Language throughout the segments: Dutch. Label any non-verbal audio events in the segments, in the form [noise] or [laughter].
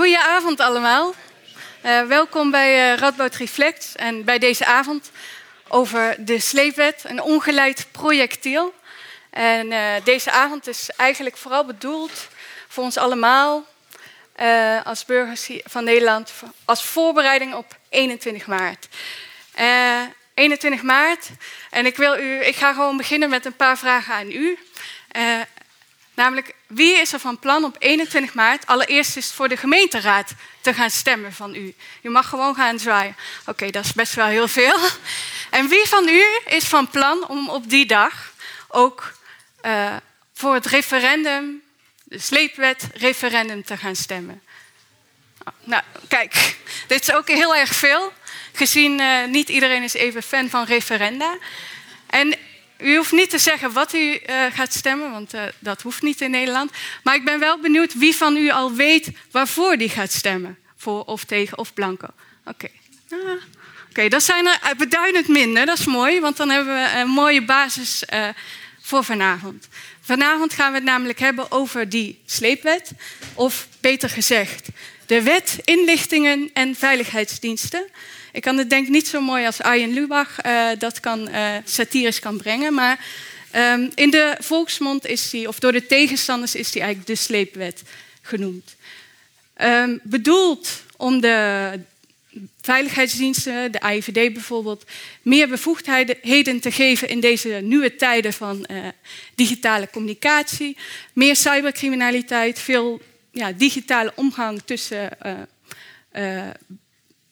Goedenavond allemaal. Uh, welkom bij uh, Radboud Reflect en bij deze avond over de sleepwet, een ongeleid projectiel. En uh, deze avond is eigenlijk vooral bedoeld voor ons allemaal als burgers van Nederland als voorbereiding op 21 maart. 21 maart en ik, wil u, ik ga gewoon beginnen met een paar vragen aan u. Namelijk, wie is er van plan op 21 maart allereerst eens voor de gemeenteraad te gaan stemmen van u? U mag gewoon gaan zwaaien. Oké, dat is best wel heel veel. En wie van u is van plan om op die dag ook uh, voor het referendum, de sleepwet referendum te gaan stemmen? Nou, kijk, [laughs] dit is ook heel erg veel, gezien uh, niet iedereen is even fan van referenda. En u hoeft niet te zeggen wat u uh, gaat stemmen, want uh, dat hoeft niet in Nederland. Maar ik ben wel benieuwd wie van u al weet waarvoor die gaat stemmen. Voor of tegen of blanco. Oké. Ah. Oké, dat zijn er beduidend minder. Dat is mooi, want dan hebben we een mooie basis voor vanavond. Vanavond gaan we het namelijk hebben over die sleepwet. Of beter gezegd, de wet inlichtingen en veiligheidsdiensten. Ik kan het denk niet zo mooi als Arjen Lubach uh, dat kan, uh, satirisch kan brengen. Maar um, in de volksmond is die, of door de tegenstanders is die eigenlijk de sleepwet genoemd. Um, bedoeld om de veiligheidsdiensten, de AIVD bijvoorbeeld, meer bevoegdheden te geven in deze nieuwe tijden van uh, digitale communicatie. Meer cybercriminaliteit, veel ja, digitale omgang tussen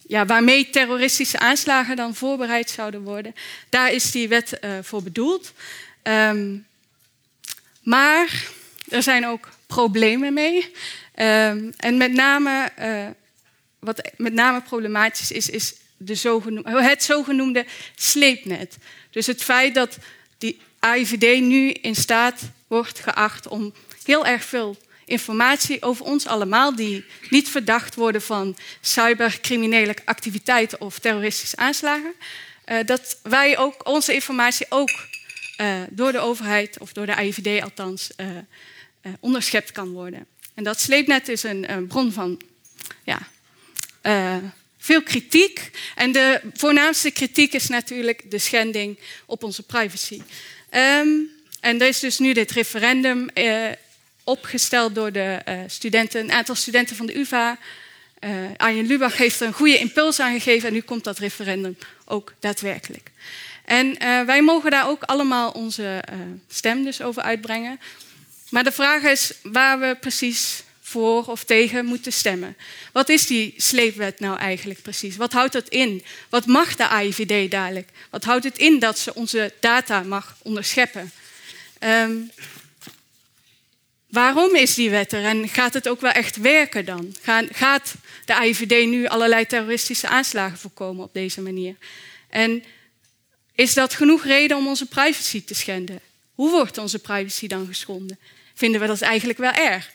ja, waarmee terroristische aanslagen dan voorbereid zouden worden. Daar is die wet uh, voor bedoeld. Um, maar er zijn ook problemen mee. Um, en met name, uh, wat met name problematisch is, is de het zogenoemde sleepnet. Dus het feit dat die AIVD nu in staat wordt geacht om heel erg veel informatie over ons allemaal die niet verdacht worden van cybercriminele activiteiten of terroristische aanslagen, uh, dat wij ook onze informatie ook uh, door de overheid of door de AIVD althans uh, onderschept kan worden. En dat sleepnet is een, een bron van ja, veel kritiek. En de voornaamste kritiek is natuurlijk de schending op onze privacy. Um, en er is dus nu dit referendum opgesteld door de uh, studenten, een aantal studenten van de UvA. Uh, Arjen Lubach heeft er een goede impuls aan gegeven en nu komt dat referendum ook daadwerkelijk. En uh, wij mogen daar ook allemaal onze stem dus over uitbrengen. Maar de vraag is waar we precies voor of tegen moeten stemmen. Wat is die sleepwet nou eigenlijk precies? Wat houdt dat in? Wat mag de AIVD dadelijk? Wat houdt het in dat ze onze data mag onderscheppen? Um, Waarom is die wet er en gaat het ook wel echt werken dan? Gaat de AIVD nu allerlei terroristische aanslagen voorkomen op deze manier? En is dat genoeg reden om onze privacy te schenden? Hoe wordt onze privacy dan geschonden? Vinden we dat eigenlijk wel erg?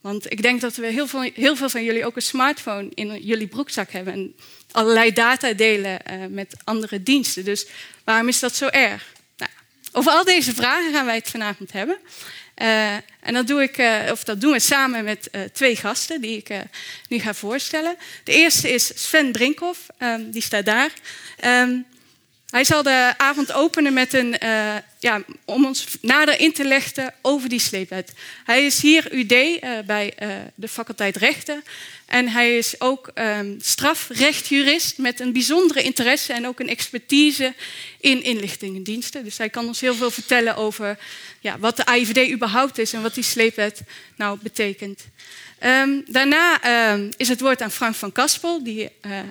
Want ik denk dat we heel veel, heel veel van jullie ook een smartphone in jullie broekzak hebben en allerlei data delen uh, met andere diensten. Dus waarom is dat zo erg? Nou, over al deze vragen gaan wij het vanavond hebben. Uh, en dat, doe ik, uh, of dat doen we samen met uh, twee gasten die ik nu ga voorstellen. De eerste is Sven Brinkhoff, um, die staat daar. Um, hij zal de avond openen met een, ja, om ons nader in te leggen over die sleepwet. Hij is hier UD bij de faculteit Rechten. En hij is ook um, strafrechtjurist met een bijzondere interesse en ook een expertise in inlichtingendiensten. Dus hij kan ons heel veel vertellen over ja, wat de AIVD überhaupt is en wat die sleepwet nou betekent. Um, daarna um, is het woord aan Frank van Kaspel. Die, uh, uh,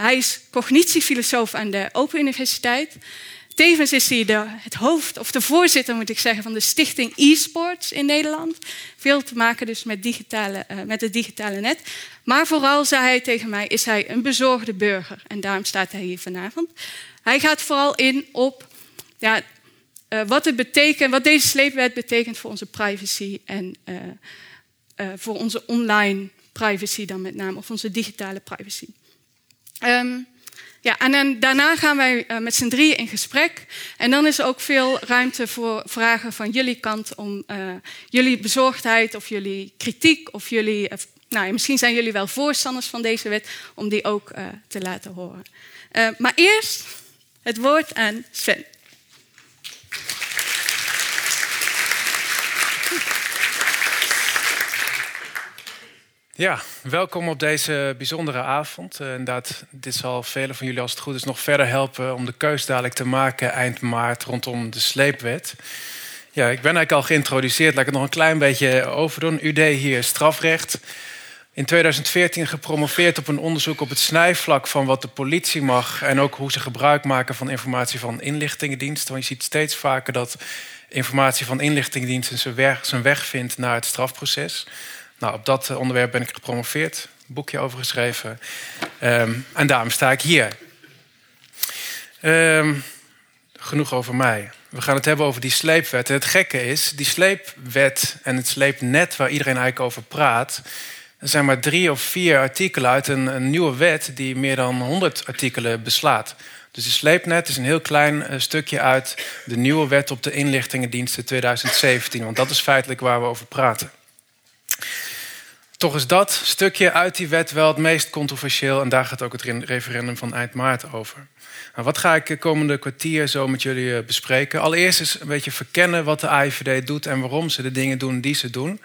hij is cognitiefilosoof aan de Open Universiteit. Tevens is hij de, het hoofd, of de voorzitter moet ik zeggen, van de stichting e-sports in Nederland. Veel te maken dus met, digitale, uh, met het digitale net. Maar vooral, zei hij tegen mij, is hij een bezorgde burger. En daarom staat hij hier vanavond. Hij gaat vooral in op ja, uh, wat, het betekent, wat deze sleepwet betekent voor onze privacy en uh, voor onze online privacy dan met name, of onze digitale privacy. Um, ja, en dan, daarna gaan wij uh, met z'n drieën in gesprek. En dan is er ook veel ruimte voor vragen van jullie kant om uh, jullie bezorgdheid of jullie kritiek of jullie uh, nou, misschien zijn jullie wel voorstanders van deze wet, om die ook te laten horen. maar eerst het woord aan Sven. Ja, welkom op deze bijzondere avond. Uh, inderdaad, dit zal velen van jullie, als het goed is, nog verder helpen om de keus dadelijk te maken eind maart rondom de sleepwet. Ja, ik ben eigenlijk al geïntroduceerd. Laat ik het nog een klein beetje overdoen. U deed hier strafrecht. In 2014 gepromoveerd op een onderzoek op het snijvlak van wat de politie mag en ook hoe ze gebruik maken van informatie van inlichtingendiensten. Want je ziet steeds vaker dat informatie van inlichtingendiensten zijn weg, zijn weg vindt naar het strafproces. Nou, op dat onderwerp ben ik gepromoveerd, een boekje over geschreven. Um, en daarom sta ik hier. Um, genoeg over mij. We gaan het hebben over die sleepwet. En het gekke is, die sleepwet en het sleepnet waar iedereen eigenlijk over praat... er zijn maar drie of vier artikelen uit een, nieuwe wet... die meer dan 100 artikelen beslaat. Dus de sleepnet is een heel klein uh, stukje uit de nieuwe wet op de inlichtingendiensten 2017. Want dat is feitelijk waar we over praten. Toch is dat stukje uit die wet wel het meest controversieel. En daar gaat ook het referendum van eind maart over. Nou, wat ga ik de komende kwartier zo met jullie eh, bespreken? Allereerst is een beetje verkennen wat de AIVD doet en waarom ze de dingen doen die ze doen.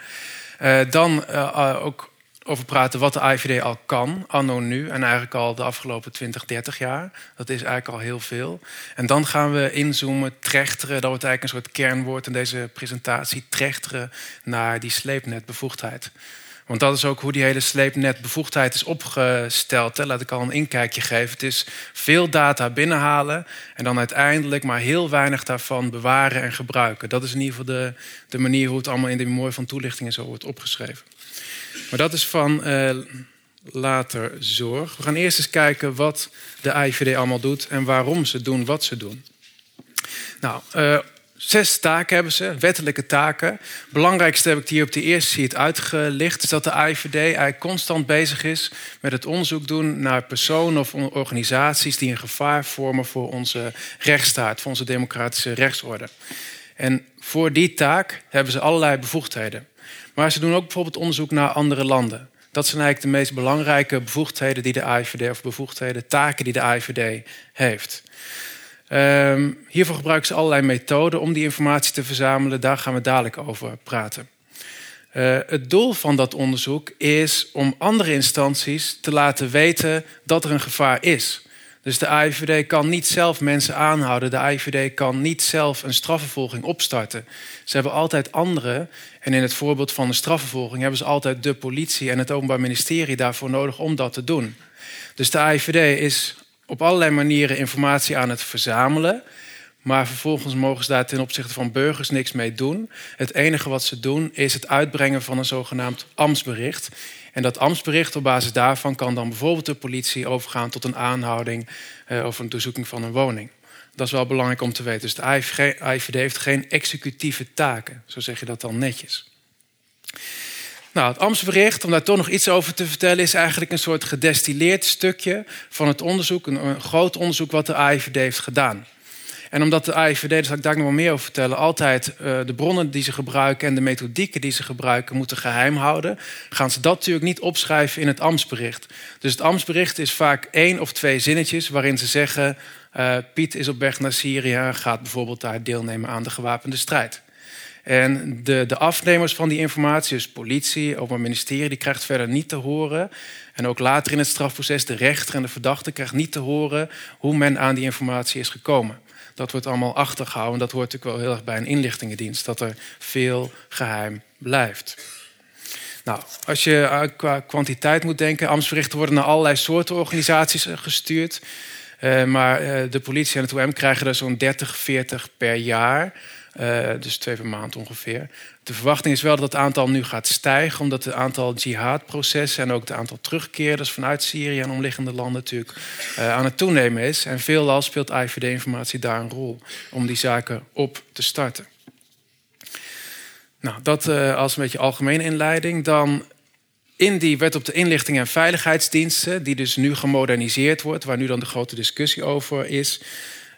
Uh, dan uh, ook over praten wat de AIVD al kan, anno nu. En eigenlijk al de afgelopen 20, 30 jaar. Dat is eigenlijk al heel veel. En dan gaan we inzoomen, trechteren. Dat wordt eigenlijk een soort kernwoord in deze presentatie. Trechteren naar die sleepnetbevoegdheid. Want dat is ook hoe die hele sleepnetbevoegdheid is opgesteld. Hè. Laat ik al een inkijkje geven. Het is veel data binnenhalen en dan uiteindelijk maar heel weinig daarvan bewaren en gebruiken. Dat is in ieder geval de, de manier hoe het allemaal in de mooi van toelichtingen zo wordt opgeschreven. Maar dat is van uh, later zorg. We gaan eerst eens kijken wat de IVD allemaal doet en waarom ze doen wat ze doen. Nou, uh, Zes taken hebben ze, wettelijke taken. Belangrijkste heb ik hier op de eerste sheet uitgelicht. Is dat de IVD eigenlijk constant bezig is met het onderzoek doen naar personen of organisaties die een gevaar vormen voor onze rechtsstaat, voor onze democratische rechtsorde. En voor die taak hebben ze allerlei bevoegdheden. Maar ze doen ook bijvoorbeeld onderzoek naar andere landen. Dat zijn eigenlijk de meest belangrijke bevoegdheden die de IVD, of bevoegdheden, taken die de IVD heeft. Um, hiervoor gebruiken ze allerlei methoden om die informatie te verzamelen. Daar gaan we dadelijk over praten. Uh, het doel van dat onderzoek is om andere instanties te laten weten dat er een gevaar is. Dus de AIVD kan niet zelf mensen aanhouden. De AIVD kan niet zelf een strafvervolging opstarten. Ze hebben altijd anderen. En in het voorbeeld van de strafvervolging hebben ze altijd de politie en het Openbaar Ministerie daarvoor nodig om dat te doen. Dus de AIVD is op allerlei manieren informatie aan het verzamelen. Maar vervolgens mogen ze daar ten opzichte van burgers niks mee doen. Het enige wat ze doen is het uitbrengen van een zogenaamd ambtsbericht. En dat ambtsbericht, op basis daarvan kan dan bijvoorbeeld de politie overgaan tot een aanhouding eh, of een doorzoeking van een woning. Dat is wel belangrijk om te weten. Dus de IVD heeft geen executieve taken, zo zeg je dat dan netjes. Nou, het Amtsbericht, om daar toch nog iets over te vertellen, is eigenlijk een soort gedestilleerd stukje van het onderzoek, een, groot onderzoek wat de AIVD heeft gedaan. En omdat de AIVD, daar zal ik daar nog wel meer over vertellen, altijd uh, de bronnen die ze gebruiken en de methodieken die ze gebruiken moeten geheim houden, gaan ze dat natuurlijk niet opschrijven in het ambtsbericht. Dus het ambtsbericht is vaak één of twee zinnetjes waarin ze zeggen: uh, Piet is op weg naar Syrië gaat bijvoorbeeld daar deelnemen aan de gewapende strijd. En de, de afnemers van die informatie, dus politie, openbaar ministerie, die krijgt verder niet te horen. En ook later in het strafproces, de rechter en de verdachte krijgt niet te horen hoe men aan die informatie is gekomen. Dat wordt allemaal achtergehouden. Dat hoort natuurlijk wel heel erg bij een inlichtingendienst, dat er veel geheim blijft. Nou, als je eh, qua kwantiteit moet denken, ambtsberichten worden naar allerlei soorten organisaties eh, gestuurd. Uh, maar de politie en het OM krijgen er zo'n 30, 40 per jaar. Uh, dus twee per maand ongeveer. De verwachting is wel dat het aantal nu gaat stijgen, omdat het aantal jihadprocessen en ook het aantal terugkeerders vanuit Syrië en omliggende landen natuurlijk uh, aan het toenemen is. En veelal speelt IVD-informatie daar een rol om die zaken op te starten. Nou, dat uh, als een beetje algemene inleiding. Dan in die wet op de inlichting en veiligheidsdiensten, die dus nu gemoderniseerd wordt, waar nu dan de grote discussie over is,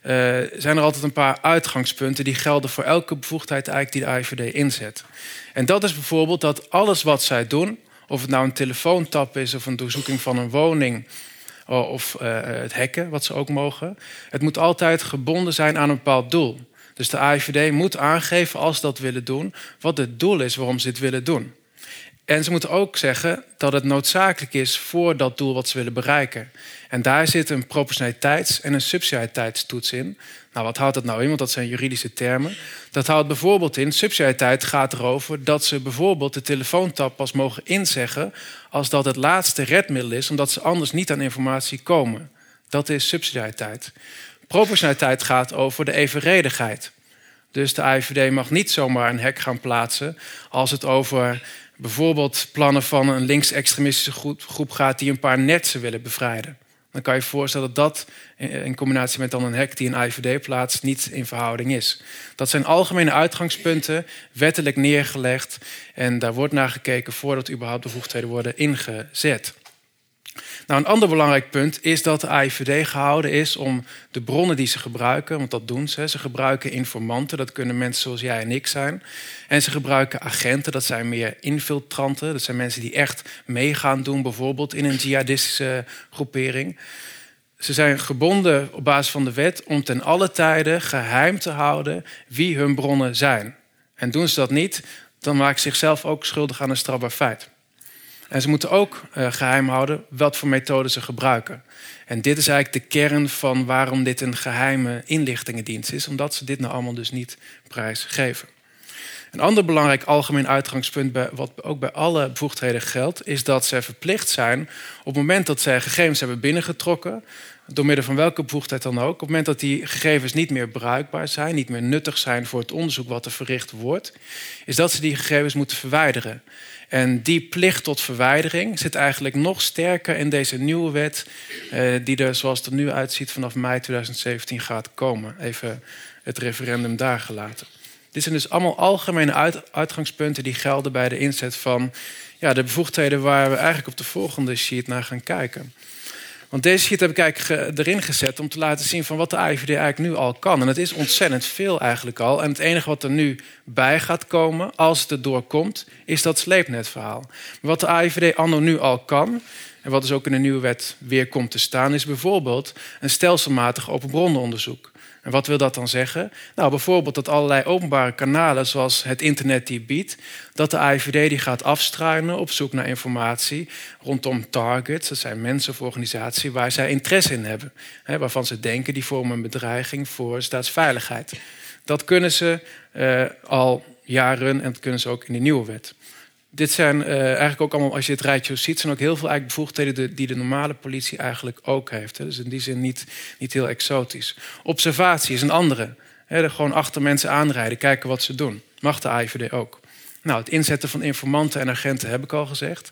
uh, zijn er altijd een paar uitgangspunten die gelden voor elke bevoegdheid eigenlijk die de IVD inzet. En dat is bijvoorbeeld dat alles wat zij doen Of het nou een telefoontap is of een doorzoeking van een woning of uh, het hacken, wat ze ook mogen. Het moet altijd gebonden zijn aan een bepaald doel. Dus de AIVD moet aangeven, als ze dat willen doen, wat het doel is waarom ze dit willen doen. En ze moeten ook zeggen dat het noodzakelijk is voor dat doel wat ze willen bereiken. En daar zit een proportionaliteits- en een subsidiariteitstoets in. Nou, wat houdt dat nou in? Want dat zijn juridische termen. Dat houdt bijvoorbeeld in, subsidiariteit gaat erover dat ze bijvoorbeeld de telefoontap pas mogen inzeggen als dat het laatste redmiddel is, omdat ze anders niet aan informatie komen. Dat is subsidiariteit. Proportionaliteit gaat over de evenredigheid. Dus de AIVD mag niet zomaar een hek gaan plaatsen als het over bijvoorbeeld plannen van een linksextremistische groep gaat die een paar netsen willen bevrijden. Dan kan je je voorstellen dat dat in combinatie met dan een hek die een IVD plaatst niet in verhouding is. Dat zijn algemene uitgangspunten, wettelijk neergelegd. En daar wordt naar gekeken voordat überhaupt bevoegdheden worden ingezet. Nou, een ander belangrijk punt is dat de AIVD gehouden is om de bronnen die ze gebruiken, want dat doen ze, ze gebruiken informanten, dat kunnen mensen zoals jij en ik zijn. En ze gebruiken agenten, dat zijn meer infiltranten, dat zijn mensen die echt meegaan doen, bijvoorbeeld in een jihadistische groepering. Ze zijn gebonden op basis van de wet om ten alle tijde geheim te houden wie hun bronnen zijn. En doen ze dat niet, dan maken ze zichzelf ook schuldig aan een strafbaar feit. En ze moeten ook uh, geheim houden wat voor methoden ze gebruiken. En dit is eigenlijk de kern van waarom dit een geheime inlichtingendienst is, omdat ze dit nou allemaal dus niet prijsgeven. Een ander belangrijk algemeen uitgangspunt, wat ook bij alle bevoegdheden geldt, is dat ze verplicht zijn op het moment dat zij gegevens hebben binnengetrokken, door middel van welke bevoegdheid dan ook, op het moment dat die gegevens niet meer bruikbaar zijn, niet meer nuttig zijn voor het onderzoek wat er verricht wordt, is dat ze die gegevens moeten verwijderen. En die plicht tot verwijdering zit eigenlijk nog sterker in deze nieuwe wet, eh, die er zoals het er nu uitziet vanaf mei 2017 gaat komen. Even het referendum daar gelaten. Dit zijn dus allemaal algemene uitgangspunten die gelden bij de inzet van ja, de bevoegdheden waar we eigenlijk op de volgende sheet naar gaan kijken. Want deze sheet heb ik eigenlijk erin gezet om te laten zien van wat de AIVD eigenlijk nu al kan. En het is ontzettend veel eigenlijk al. En het enige wat er nu bij gaat komen, als het er doorkomt, is dat sleepnetverhaal. Maar wat de AIVD anno nu al kan, en wat dus ook in de nieuwe wet weer komt te staan, is bijvoorbeeld een stelselmatig open bronnenonderzoek. En wat wil dat dan zeggen? Nou, bijvoorbeeld dat allerlei openbare kanalen, zoals het internet die biedt, dat de AIVD die gaat afstruinen op zoek naar informatie rondom targets, dat zijn mensen of organisaties waar zij interesse in hebben, hè, waarvan ze denken die vormen een bedreiging voor staatsveiligheid. Dat kunnen ze uh, al jaren en dat kunnen ze ook in de nieuwe wet. Dit zijn uh, eigenlijk ook allemaal, als je het rijtje ziet, zijn ook heel veel eigenlijk bevoegdheden die de normale politie eigenlijk ook heeft. Hè. Dus in die zin niet, niet heel exotisch. Observatie is een andere. Hè. Gewoon achter mensen aanrijden, kijken wat ze doen. Mag de AIVD ook. Nou, het inzetten van informanten en agenten heb ik al gezegd.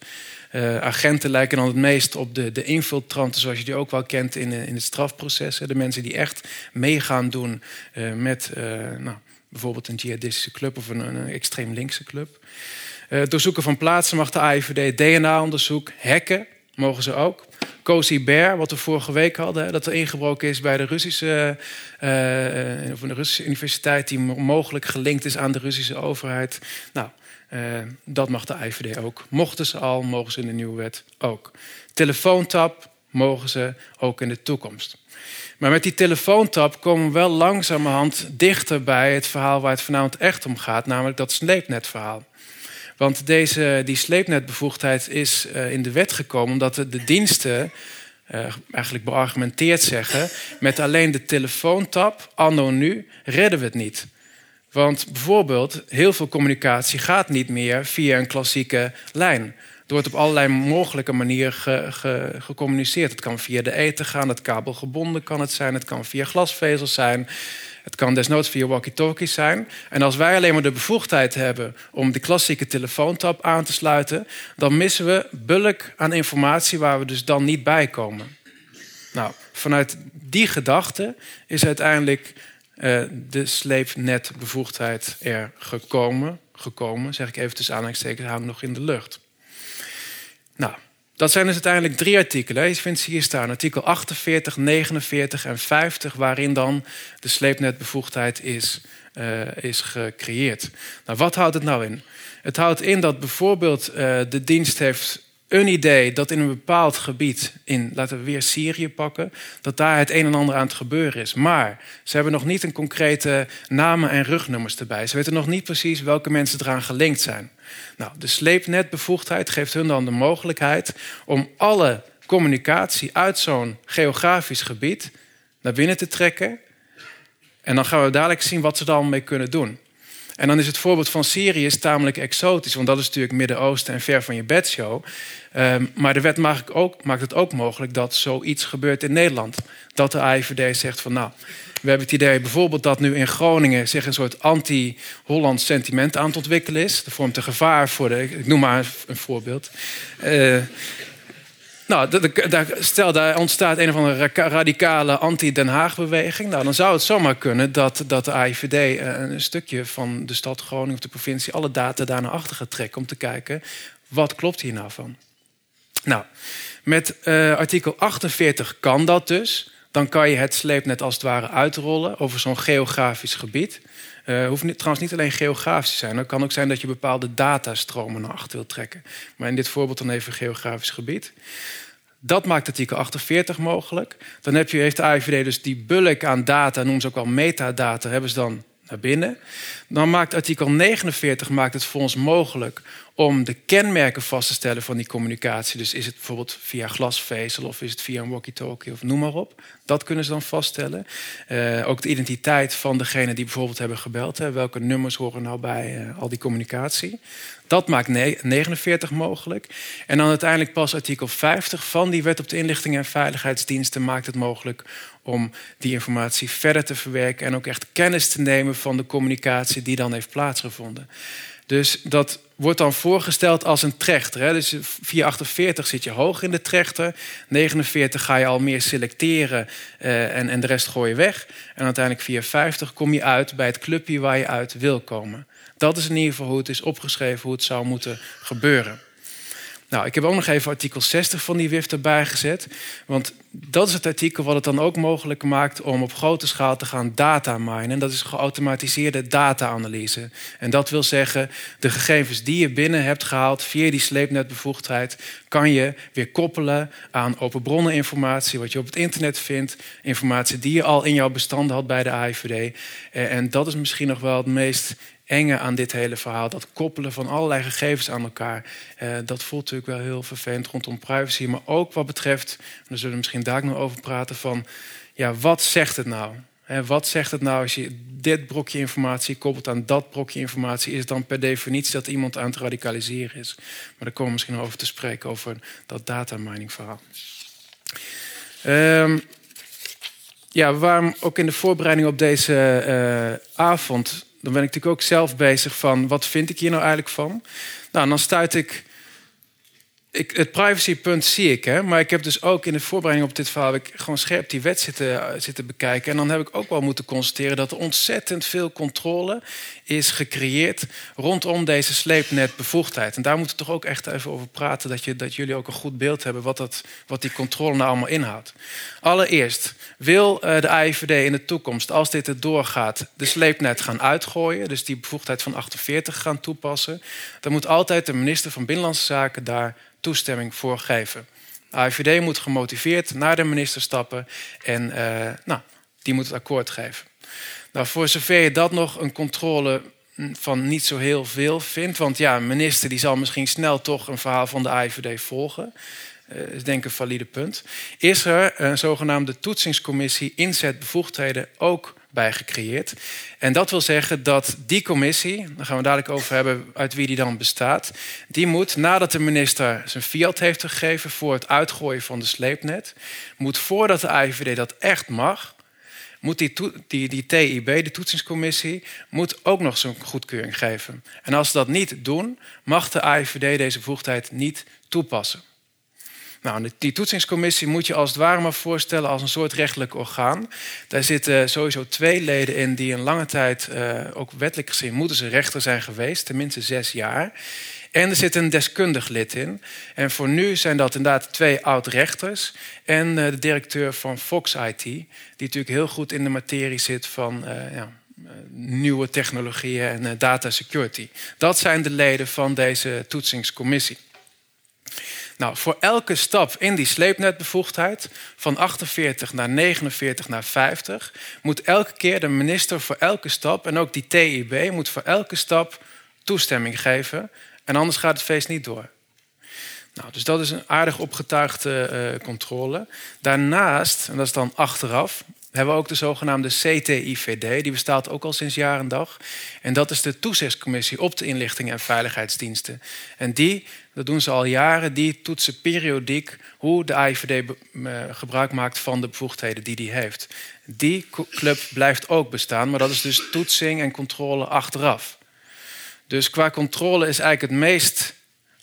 Uh, agenten lijken dan het meest op de, de infiltranten, zoals je die ook wel kent in, in het strafproces. Hè. De mensen die echt meegaan doen met nou, bijvoorbeeld een jihadistische club of een, een extreem linkse club. Uh, doorzoeken van plaatsen mag de AIVD, DNA-onderzoek, hacken mogen ze ook. Cozy Bear, wat we vorige week hadden, dat er ingebroken is bij de Russische, uh, of de Russische universiteit, die mogelijk gelinkt is aan de Russische overheid. Nou, dat mag de IVD ook. Mochten ze al, mogen ze in de nieuwe wet ook. Telefoontap mogen ze ook in de toekomst. Maar met die telefoontap komen we wel langzamerhand dichter bij het verhaal waar het vanavond echt om gaat, namelijk dat sleepnetverhaal. Want deze, die sleepnetbevoegdheid is uh, in de wet gekomen omdat de, diensten uh, eigenlijk beargumenteerd zeggen... met alleen de telefoontap, anno nu, redden we het niet. Want bijvoorbeeld, heel veel communicatie gaat niet meer via een klassieke lijn. Er wordt op allerlei mogelijke manieren ge, gecommuniceerd. Het kan via de eten gaan, het kabelgebonden kan het zijn... het kan via glasvezels zijn... Het kan desnoods via walkie-talkies zijn. En als wij alleen maar de bevoegdheid hebben om de klassieke telefoontap aan te sluiten, dan missen we bulk aan informatie waar we dus dan niet bij komen. Nou, vanuit die gedachte is uiteindelijk uh, de sleepnetbevoegdheid er gekomen. Gekomen, zeg ik even tussen aanhalingstekens, hangt nog in de lucht. Nou, dat zijn dus uiteindelijk drie artikelen. Je vindt ze hier staan. Artikel 48, 49 en 50, waarin dan de sleepnetbevoegdheid is, uh, is gecreëerd. Nou, wat houdt het nou in? Het houdt in dat bijvoorbeeld uh, de dienst heeft een idee dat in een bepaald gebied, in laten we weer Syrië pakken, dat daar het een en ander aan het gebeuren is. Maar ze hebben nog niet een concrete namen en rugnummers erbij. Ze weten nog niet precies welke mensen eraan gelinkt zijn. Nou, de sleepnetbevoegdheid geeft hun dan de mogelijkheid om alle communicatie uit zo'n geografisch gebied naar binnen te trekken. En dan gaan we dadelijk zien wat ze dan mee kunnen doen. En dan is het voorbeeld van Syrië tamelijk exotisch, want dat is natuurlijk Midden-Oosten en ver van je bedshow. Um, maar de wet maakt, ook, maakt het ook mogelijk dat zoiets gebeurt in Nederland. Dat de AIVD zegt van nou, we hebben het idee bijvoorbeeld dat nu in Groningen zich een soort anti-Hollands sentiment aan het ontwikkelen is. Dat vormt een gevaar voor de. Ik noem maar een voorbeeld. Uh, nou, stel daar ontstaat een of andere radicale anti-Den Haag-beweging. Nou, dan zou het zomaar kunnen dat, dat de AIVD eh, een stukje van de stad Groningen of de provincie alle data daar naar achter gaat trekken om te kijken wat klopt hier nou van. Nou, met uh, artikel 48 kan dat dus. Dan kan je het sleepnet als het ware uitrollen over zo'n geografisch gebied. Uh, hoeft niet, trouwens niet alleen geografisch te zijn. Het kan ook zijn dat je bepaalde datastromen naar achter wilt trekken. Maar in dit voorbeeld dan even geografisch gebied. Dat maakt artikel 48 mogelijk. Dan heb je, heeft de AIVD dus die bulk aan data, noemen ze ook wel metadata, hebben ze dan naar binnen. Dan maakt artikel 49 maakt het voor ons mogelijk om de kenmerken vast te stellen van die communicatie. Dus is het bijvoorbeeld via glasvezel of is het via een walkie-talkie of noem maar op. Dat kunnen ze dan vaststellen. Uh, ook de identiteit van degene die bijvoorbeeld hebben gebeld. Hè. Welke nummers horen nou bij uh, al die communicatie. Dat maakt 49 mogelijk. En dan uiteindelijk pas artikel 50 van die wet op de inlichting en veiligheidsdiensten maakt het mogelijk om die informatie verder te verwerken en ook echt kennis te nemen van de communicatie die dan heeft plaatsgevonden. Dus dat wordt dan voorgesteld als een trechter. Hè? Dus 448 zit je hoog in de trechter. 49 ga je al meer selecteren uh, en, en de rest gooi je weg. En uiteindelijk 450 kom je uit bij het clubje waar je uit wil komen. Dat is in ieder geval hoe het is opgeschreven, hoe het zou moeten gebeuren. Nou, ik heb ook nog even artikel 60 van die WIF erbij gezet. Want dat is het artikel wat het dan ook mogelijk maakt om op grote schaal te gaan data minen. Dat is geautomatiseerde data-analyse. En dat wil zeggen, de gegevens die je binnen hebt gehaald via die sleepnetbevoegdheid, kan je weer koppelen aan open bronneninformatie, wat je op het internet vindt, informatie die je al in jouw bestanden had bij de AIVD. En dat is misschien nog wel het meest enge aan dit hele verhaal. Dat koppelen van allerlei gegevens aan elkaar. Eh, dat voelt natuurlijk wel heel vervelend rondom privacy. Maar ook wat betreft, daar zullen we misschien daar nog over praten, van ja, wat zegt het nou? wat zegt het nou als je dit brokje informatie koppelt aan dat brokje informatie? Is het dan per definitie dat iemand aan het radicaliseren is? Maar daar komen we misschien over te spreken, over dat datamining verhaal. Um, ja, waarom ook in de voorbereiding op deze uh, avond dan ben ik natuurlijk ook zelf bezig van wat vind ik hier nou eigenlijk van. Nou, dan stuit ik ik, het privacypunt zie ik, hè, maar ik heb dus ook in de voorbereiding op dit verhaal ik gewoon scherp die wet zitten, zitten bekijken. En dan heb ik ook wel moeten constateren dat er ontzettend veel controle is gecreëerd rondom deze sleepnetbevoegdheid. En daar moeten we toch ook echt even over praten, dat, je, dat jullie ook een goed beeld hebben wat, dat, wat die controle nou allemaal inhoudt. Allereerst, wil eh, de AIVD in de toekomst, als dit er doorgaat, de sleepnet gaan uitgooien, dus die bevoegdheid van 48 gaan toepassen, dan moet altijd de minister van Binnenlandse Zaken daar toestemming voor geven. De AIVD moet gemotiveerd naar de minister stappen en uh, nou, die moet het akkoord geven. Nou, voor zover je dat nog een controle van niet zo heel veel vindt, want ja, een minister die zal misschien snel toch een verhaal van de AIVD volgen. Dat uh, is denk ik een valide punt. Is er een zogenaamde toetsingscommissie inzetbevoegdheden ook bij gecreëerd. En dat wil zeggen dat die commissie, daar gaan we dadelijk over hebben uit wie die dan bestaat, die moet nadat de minister zijn fiat heeft gegeven voor het uitgooien van de sleepnet, moet voordat de IVD dat echt mag, moet die, die, die TIB, de toetsingscommissie, moet ook nog zijn goedkeuring geven. En als ze dat niet doen, mag de AIVD deze bevoegdheid niet toepassen. Nou, die toetsingscommissie moet je als het ware maar voorstellen als een soort rechtelijk orgaan. Daar zitten sowieso twee leden in die een lange tijd, uh, ook wettelijk gezien, moeten ze rechter zijn geweest, tenminste zes jaar. En er zit een deskundig lid in. En voor nu zijn dat inderdaad twee oud-rechters en eh, de directeur van Fox IT, die natuurlijk heel goed in de materie zit van uh, ja, nieuwe technologieën en data security. Dat zijn de leden van deze toetsingscommissie. Nou, voor elke stap in die sleepnetbevoegdheid, van 48 naar 49 naar 50, moet elke keer de minister voor elke stap, en ook die TIB, moet voor elke stap toestemming geven. En anders gaat het feest niet door. Nou, dus dat is een aardig opgetuigde uh, controle. Daarnaast, en dat is dan achteraf, hebben we ook de zogenaamde CTIVD. Die bestaat ook al sinds jaar en dag. En dat is de toezichtscommissie op de inlichting en veiligheidsdiensten. En die, dat doen ze al jaren, die toetsen periodiek hoe de AIVD gebruik maakt van de bevoegdheden die die heeft. Die club blijft ook bestaan, maar dat is dus toetsing en controle achteraf. Dus qua controle is eigenlijk het meest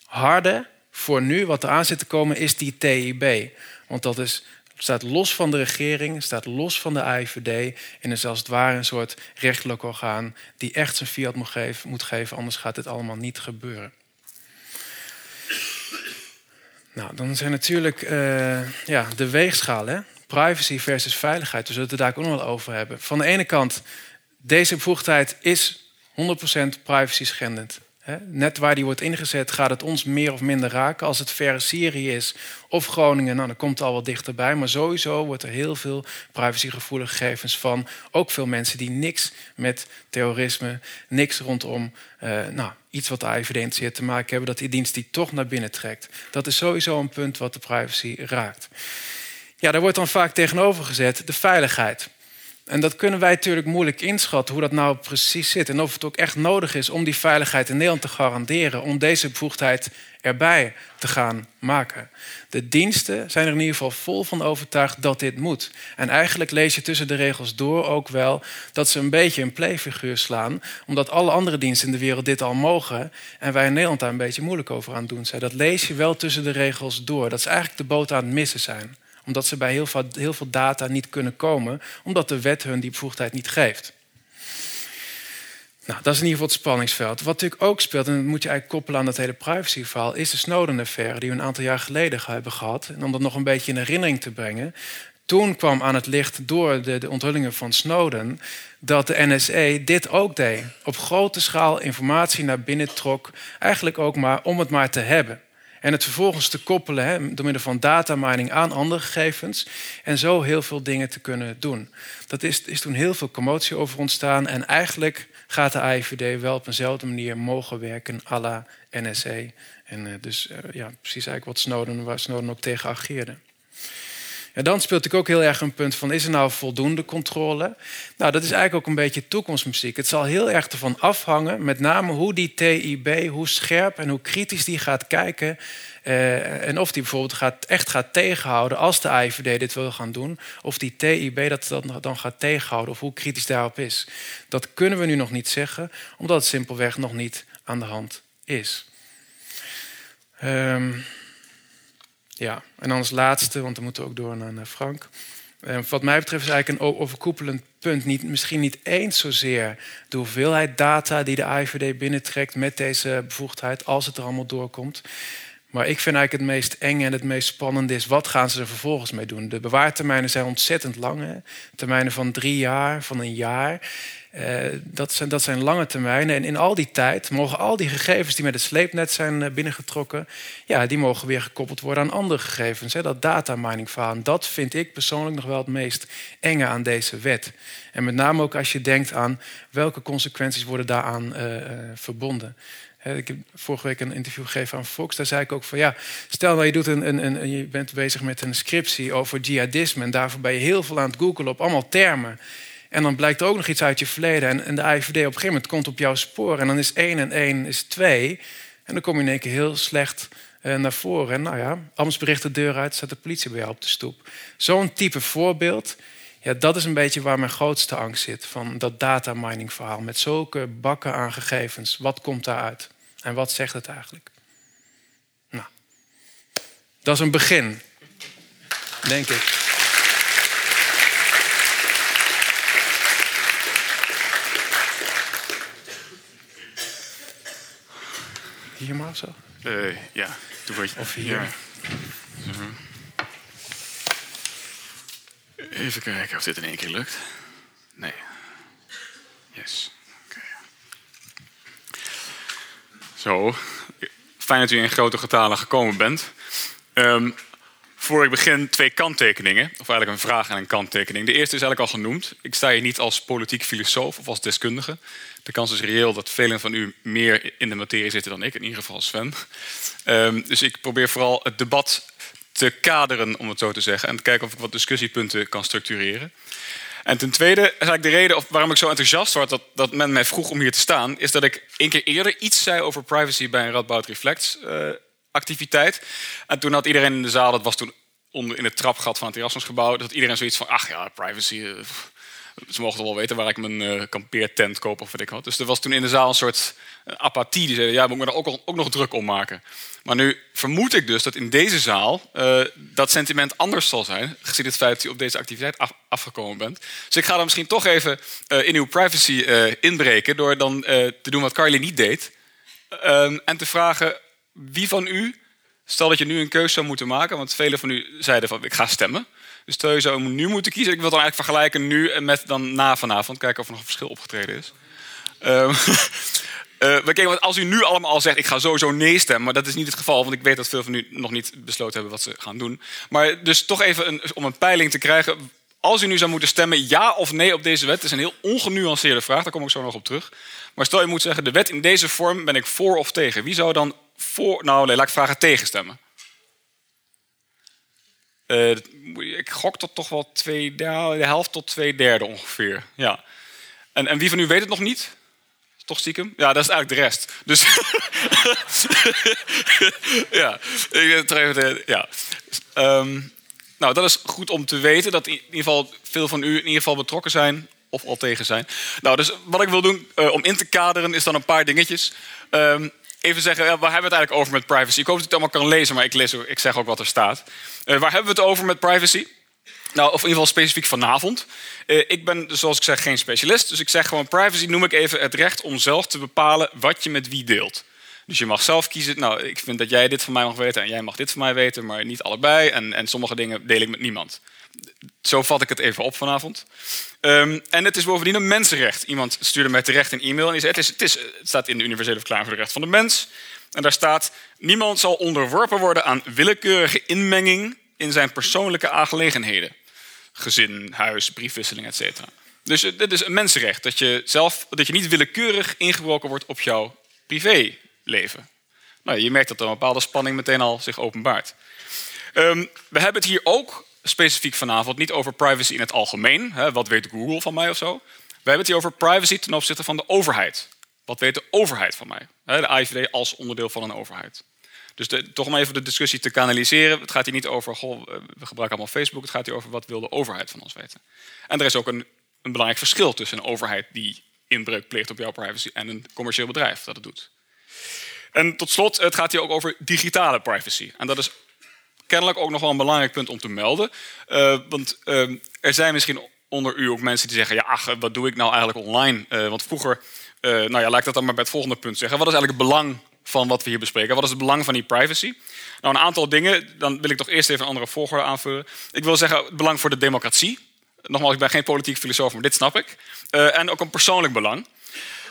harde voor nu, wat er aan zit te komen, is die TIB. Want dat is staat los van de regering, staat los van de AIVD en is als het ware een soort rechtelijk orgaan die echt zijn fiat moet geven, moet geven anders gaat dit allemaal niet gebeuren. Nou, dan zijn natuurlijk uh, ja, de weegschalen, privacy versus veiligheid. We zullen het daar ook nog wel over hebben. Van de ene kant, deze bevoegdheid is 100% privacy schendend. Net waar die wordt ingezet gaat het ons meer of minder raken. Als het verre Syrië is of Groningen, nou, dan komt het al wat dichterbij. Maar sowieso wordt er heel veel privacygevoelige gegevens van. Ook veel mensen die niks met terrorisme, niks rondom uh, nou, iets wat de AIVD te maken hebben, dat die dienst die toch naar binnen trekt. Dat is sowieso een punt wat de privacy raakt. Ja, daar wordt dan vaak tegenover gezet de veiligheid. En dat kunnen wij natuurlijk moeilijk inschatten hoe dat nou precies zit. En of het ook echt nodig is om die veiligheid in Nederland te garanderen. Om deze bevoegdheid erbij te gaan maken. De diensten zijn er in ieder geval vol van overtuigd dat dit moet. En eigenlijk lees je tussen de regels door ook wel dat ze een beetje een playfiguur slaan. Omdat alle andere diensten in de wereld dit al mogen. En wij in Nederland daar een beetje moeilijk over aan doen zijn. Dat lees je wel tussen de regels door. Dat ze eigenlijk de boot aan het missen zijn omdat ze bij heel veel, heel veel data niet kunnen komen, omdat de wet hun die bevoegdheid niet geeft. Nou, dat is in ieder geval het spanningsveld. Wat natuurlijk ook speelt, en dat moet je eigenlijk koppelen aan dat hele privacyverhaal, is de Snowden-affaire die we een aantal jaar geleden hebben gehad. En om dat nog een beetje in herinnering te brengen. Toen kwam aan het licht door de, de onthullingen van Snowden dat de NSA dit ook deed. Op grote schaal informatie naar binnen trok, eigenlijk ook maar om het maar te hebben. En het vervolgens te koppelen hè, door middel van datamining aan andere gegevens. En zo heel veel dingen te kunnen doen. Dat is, is toen heel veel commotie over ontstaan. En eigenlijk gaat de AIVD wel op eenzelfde manier mogen werken à la NSA. En uh, dus uh, ja, precies eigenlijk wat Snowden, waar Snowden ook tegen ageerde. En dan speelt natuurlijk ook heel erg een punt van... is er nou voldoende controle? Nou, dat is eigenlijk ook een beetje toekomstmuziek. Het zal heel erg ervan afhangen, met name hoe die TIB... hoe scherp en hoe kritisch die gaat kijken... Uh, en of die bijvoorbeeld gaat, echt gaat tegenhouden als de IVD dit wil gaan doen. Of die TIB dat, dat dan gaat tegenhouden of hoe kritisch daarop is. Dat kunnen we nu nog niet zeggen, omdat het simpelweg nog niet aan de hand is. Um, ja, en dan als laatste, want dan moeten we ook door naar, Frank. Uh, wat mij betreft is eigenlijk een overkoepelend punt. Niet, misschien niet eens zozeer de hoeveelheid data die de IVD binnentrekt met deze bevoegdheid, als het er allemaal doorkomt. Maar ik vind eigenlijk het meest eng en het meest spannende is... wat gaan ze er vervolgens mee doen? De bewaartermijnen zijn ontzettend lang. Hè? Termijnen van drie jaar, van een jaar. Uh, dat, zijn, dat zijn lange termijnen. En in al die tijd mogen al die gegevens die met het sleepnet zijn eh, binnengetrokken... ja, die mogen weer gekoppeld worden aan andere gegevens. Hè? Dat datamining verhaal. Dat vind ik persoonlijk nog wel het meest enge aan deze wet. En met name ook als je denkt aan welke consequenties worden daaraan uh, verbonden. Ik heb vorige week een interview gegeven aan Fox. Daar zei ik ook van ja, stel nou je, doet een, een, een, je bent bezig met een scriptie over jihadisme. En daarvoor ben je heel veel aan het googelen op allemaal termen. En dan blijkt er ook nog iets uit je verleden. En, en de IVD op een gegeven moment komt op jouw spoor. En dan is één en één is twee. En dan kom je in één keer heel slecht eh, naar voren. En nou ja, anders bericht de deur uit, staat de politie bij jou op de stoep. Zo'n type voorbeeld. Ja, dat is een beetje waar mijn grootste angst zit. Van dat datamining verhaal. Met zulke bakken aan gegevens. Wat komt daaruit? En wat zegt het eigenlijk? Nou, dat is een begin, denk ik. hier maar of zo? Uh, ja, doe wat je... Of hier. Ja. Even kijken of dit in één keer lukt. Nee. Yes. Okay. Fijn dat u in grote getalen gekomen bent. Um, voor ik begin twee kanttekeningen, of eigenlijk een vraag en een kanttekening. De eerste is eigenlijk al genoemd. Ik sta hier niet als politiek filosoof of als deskundige. De kans is reëel dat velen van u meer in de materie zitten dan ik, in ieder geval Sven. Um, dus ik probeer vooral het debat te kaderen, om het zo te zeggen, en te kijken of ik wat discussiepunten kan structureren. En ten tweede eigenlijk de reden waarom ik zo enthousiast word dat, dat men mij vroeg om hier te staan, is dat ik een keer eerder iets zei over privacy bij een Radboud Reflects uh, activiteit. En toen had iedereen in de zaal, dat was toen onder in het trapgat van het Erasmusgebouw, dat iedereen zoiets van, ach ja, privacy. Uh, ze mogen wel weten waar ik mijn uh, kampeertent koop of wat ik had. Dus er was toen in de zaal een soort apathie. Die zeiden, ja, moet ik me er ook, ook nog druk om maken. Maar nu vermoed ik dus dat in deze zaal uh, dat sentiment anders zal zijn, gezien het feit dat u op deze activiteit af, afgekomen bent. Dus ik ga dan misschien toch even in uw privacy inbreken door dan te doen wat Carly niet deed. Ehm, en te vragen wie van u, stel dat je nu een keuze zou moeten maken, want velen van u zeiden van ik ga stemmen. Dus stel je zou nu moeten kiezen. Ik wil dan eigenlijk vergelijken nu met dan na vanavond, kijken of er nog een verschil opgetreden is. [laughs] Um, want als u nu allemaal al zegt, ik ga sowieso nee stemmen, maar dat is niet het geval, want ik weet dat veel van u nog niet besloten hebben wat ze gaan doen. Maar dus toch even om een peiling te krijgen. Als u nu zou moeten stemmen ja of nee op deze wet, is een heel ongenuanceerde vraag, daar kom ik zo nog op terug. Maar stel je moet zeggen, de wet in deze vorm ben ik voor of tegen. Wie zou dan voor, nou nee, laat ik vragen tegenstemmen? Uh, ik gok tot toch wel twee, de helft tot twee derde ongeveer. Ja. En, en wie van u weet het nog niet? Toch stiekem? Ja, dat is eigenlijk de rest. Dus [laughs] ja, ja. Um, nou, dat is goed om te weten dat in ieder geval veel van u in ieder geval betrokken zijn of al tegen zijn. Nou, dus wat ik wil doen uh, om in te kaderen is dan een paar dingetjes. Um, even zeggen, waar hebben we het eigenlijk over met privacy? Ik hoop dat u het allemaal kan lezen, maar ik, lees, ik zeg ook wat er staat. Uh, waar hebben we het over met privacy? Nou, of in ieder geval specifiek vanavond. Uh, ik ben, zoals ik zeg, geen specialist. Dus ik zeg gewoon privacy noem ik even het recht om zelf te bepalen wat je met wie deelt. Dus je mag zelf kiezen, nou, ik vind dat jij dit van mij mag weten en jij mag dit van mij weten, maar niet allebei. En, en sommige dingen deel ik met niemand. Zo vat ik het even op vanavond. Um, en het is bovendien een mensenrecht. Iemand stuurde mij terecht een e-mail en die zei: het, is, het, is, staat in de Universele Verklaring voor de Rechten van de Mens. En daar staat: niemand zal onderworpen worden aan willekeurige inmenging in zijn persoonlijke aangelegenheden. Gezin, huis, briefwisseling, etc. Dus eh, dit is een mensenrecht, dat je, zelf, dat je niet willekeurig ingebroken wordt op jouw privéleven. Nou, je merkt dat er een bepaalde spanning meteen al zich openbaart. Um, we hebben het hier ook specifiek vanavond niet over privacy in het algemeen. Hè, wat weet Google van mij of zo? We hebben het hier over privacy ten opzichte van de overheid. Wat weet de overheid van mij? De IVD als onderdeel van een overheid. Dus toch om even de discussie te kanaliseren. Het gaat hier niet over, goh, we gebruiken allemaal Facebook. Het gaat hier over wat wil de overheid van ons weten. En er is ook een, een belangrijk verschil tussen een overheid die inbreuk pleegt op jouw privacy en een commercieel bedrijf dat het doet. En tot slot, het gaat hier ook over digitale privacy. En dat is kennelijk ook nog wel een belangrijk punt om te melden. Uh, want uh, er zijn misschien onder u ook mensen die zeggen: ja, ach, wat doe ik nou eigenlijk online? Uh, want vroeger, nou ja, laat ik dat dan maar bij het volgende punt zeggen. Wat is eigenlijk het belang van wat we hier bespreken. Wat is het belang van die privacy? Nou, een aantal dingen. Dan wil ik toch eerst even een andere volgorde aanvullen. Ik wil zeggen, het belang voor de democratie. Nogmaals, ik ben geen politiek filosoof, maar dit snap ik. En ook een persoonlijk belang.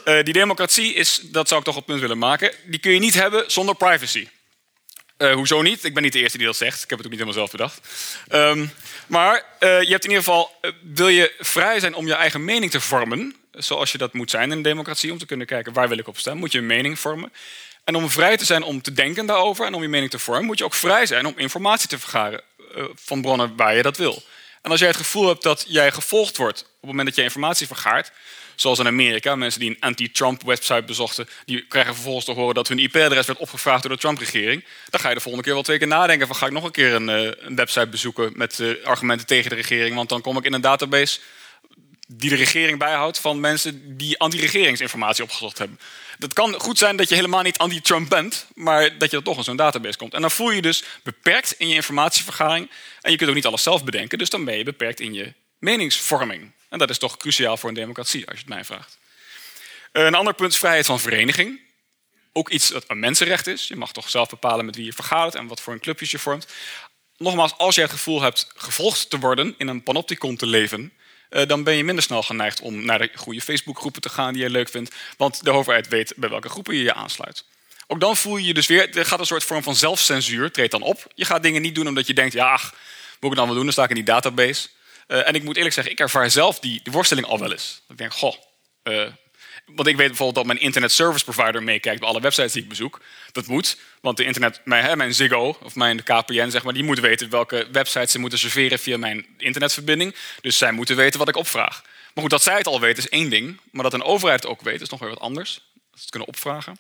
Die democratie is, dat zou ik toch op punt willen maken, die kun je niet hebben zonder privacy. Uh, hoezo niet? Ik ben niet de eerste die dat zegt. Ik heb het ook niet helemaal zelf bedacht. Um, maar je hebt in ieder geval, wil je vrij zijn om je eigen mening te vormen, zoals je dat moet zijn in een democratie, om te kunnen kijken waar wil ik op stemmen, moet je een mening vormen. En om vrij te zijn om te denken daarover en om je mening te vormen, moet je ook vrij zijn om informatie te vergaren van bronnen waar je dat wil. En als jij het gevoel hebt dat jij gevolgd wordt op het moment dat je informatie vergaart, zoals in Amerika, mensen die een anti-Trump website bezochten, die krijgen vervolgens te horen dat hun IP-adres werd opgevraagd door de Trump-regering, dan ga je de volgende keer wel twee keer nadenken van ga ik nog een keer een, uh, een website bezoeken met uh, argumenten tegen de regering, want dan kom ik in een database die de regering bijhoudt van mensen die anti-regeringsinformatie opgezocht hebben. Dat kan goed zijn dat je helemaal niet anti-Trump bent, maar dat je er toch in zo'n database komt. En dan voel je je dus beperkt in je informatievergaring. En je kunt ook niet alles zelf bedenken, dus dan ben je beperkt in je meningsvorming. En dat is toch cruciaal voor een democratie, als je het mij vraagt. Een ander punt is vrijheid van vereniging. ook iets dat een mensenrecht is. Je mag toch zelf bepalen met wie je vergadert en wat voor een clubjes je vormt. Nogmaals, als je het gevoel hebt gevolgd te worden, in een panopticon te leven, eh, dan ben je minder snel geneigd om naar de goede Facebookgroepen te gaan die je leuk vindt. Want de overheid weet bij welke groepen je je aansluit. Ook dan voel je je dus weer, er gaat een soort vorm van zelfcensuur, treedt dan op. Je gaat dingen niet doen omdat je denkt, ja, ach, moet ik dan wel doen, dan sta ik in die database. Uh, en ik moet eerlijk zeggen, ik ervaar zelf die, die worsteling al wel eens. Ik denk, goh, uh, want ik weet bijvoorbeeld dat mijn internet service provider meekijkt bij alle websites die ik bezoek. Dat moet, want de internet, mijn, mijn Ziggo of mijn KPN, zeg maar, die moet weten welke websites ze moeten serveren via mijn internetverbinding. Dus zij moeten weten wat ik opvraag. Maar goed, dat zij het al weten is één ding, maar dat een overheid het ook weet is nog weer wat anders. Dat ze het kunnen opvragen.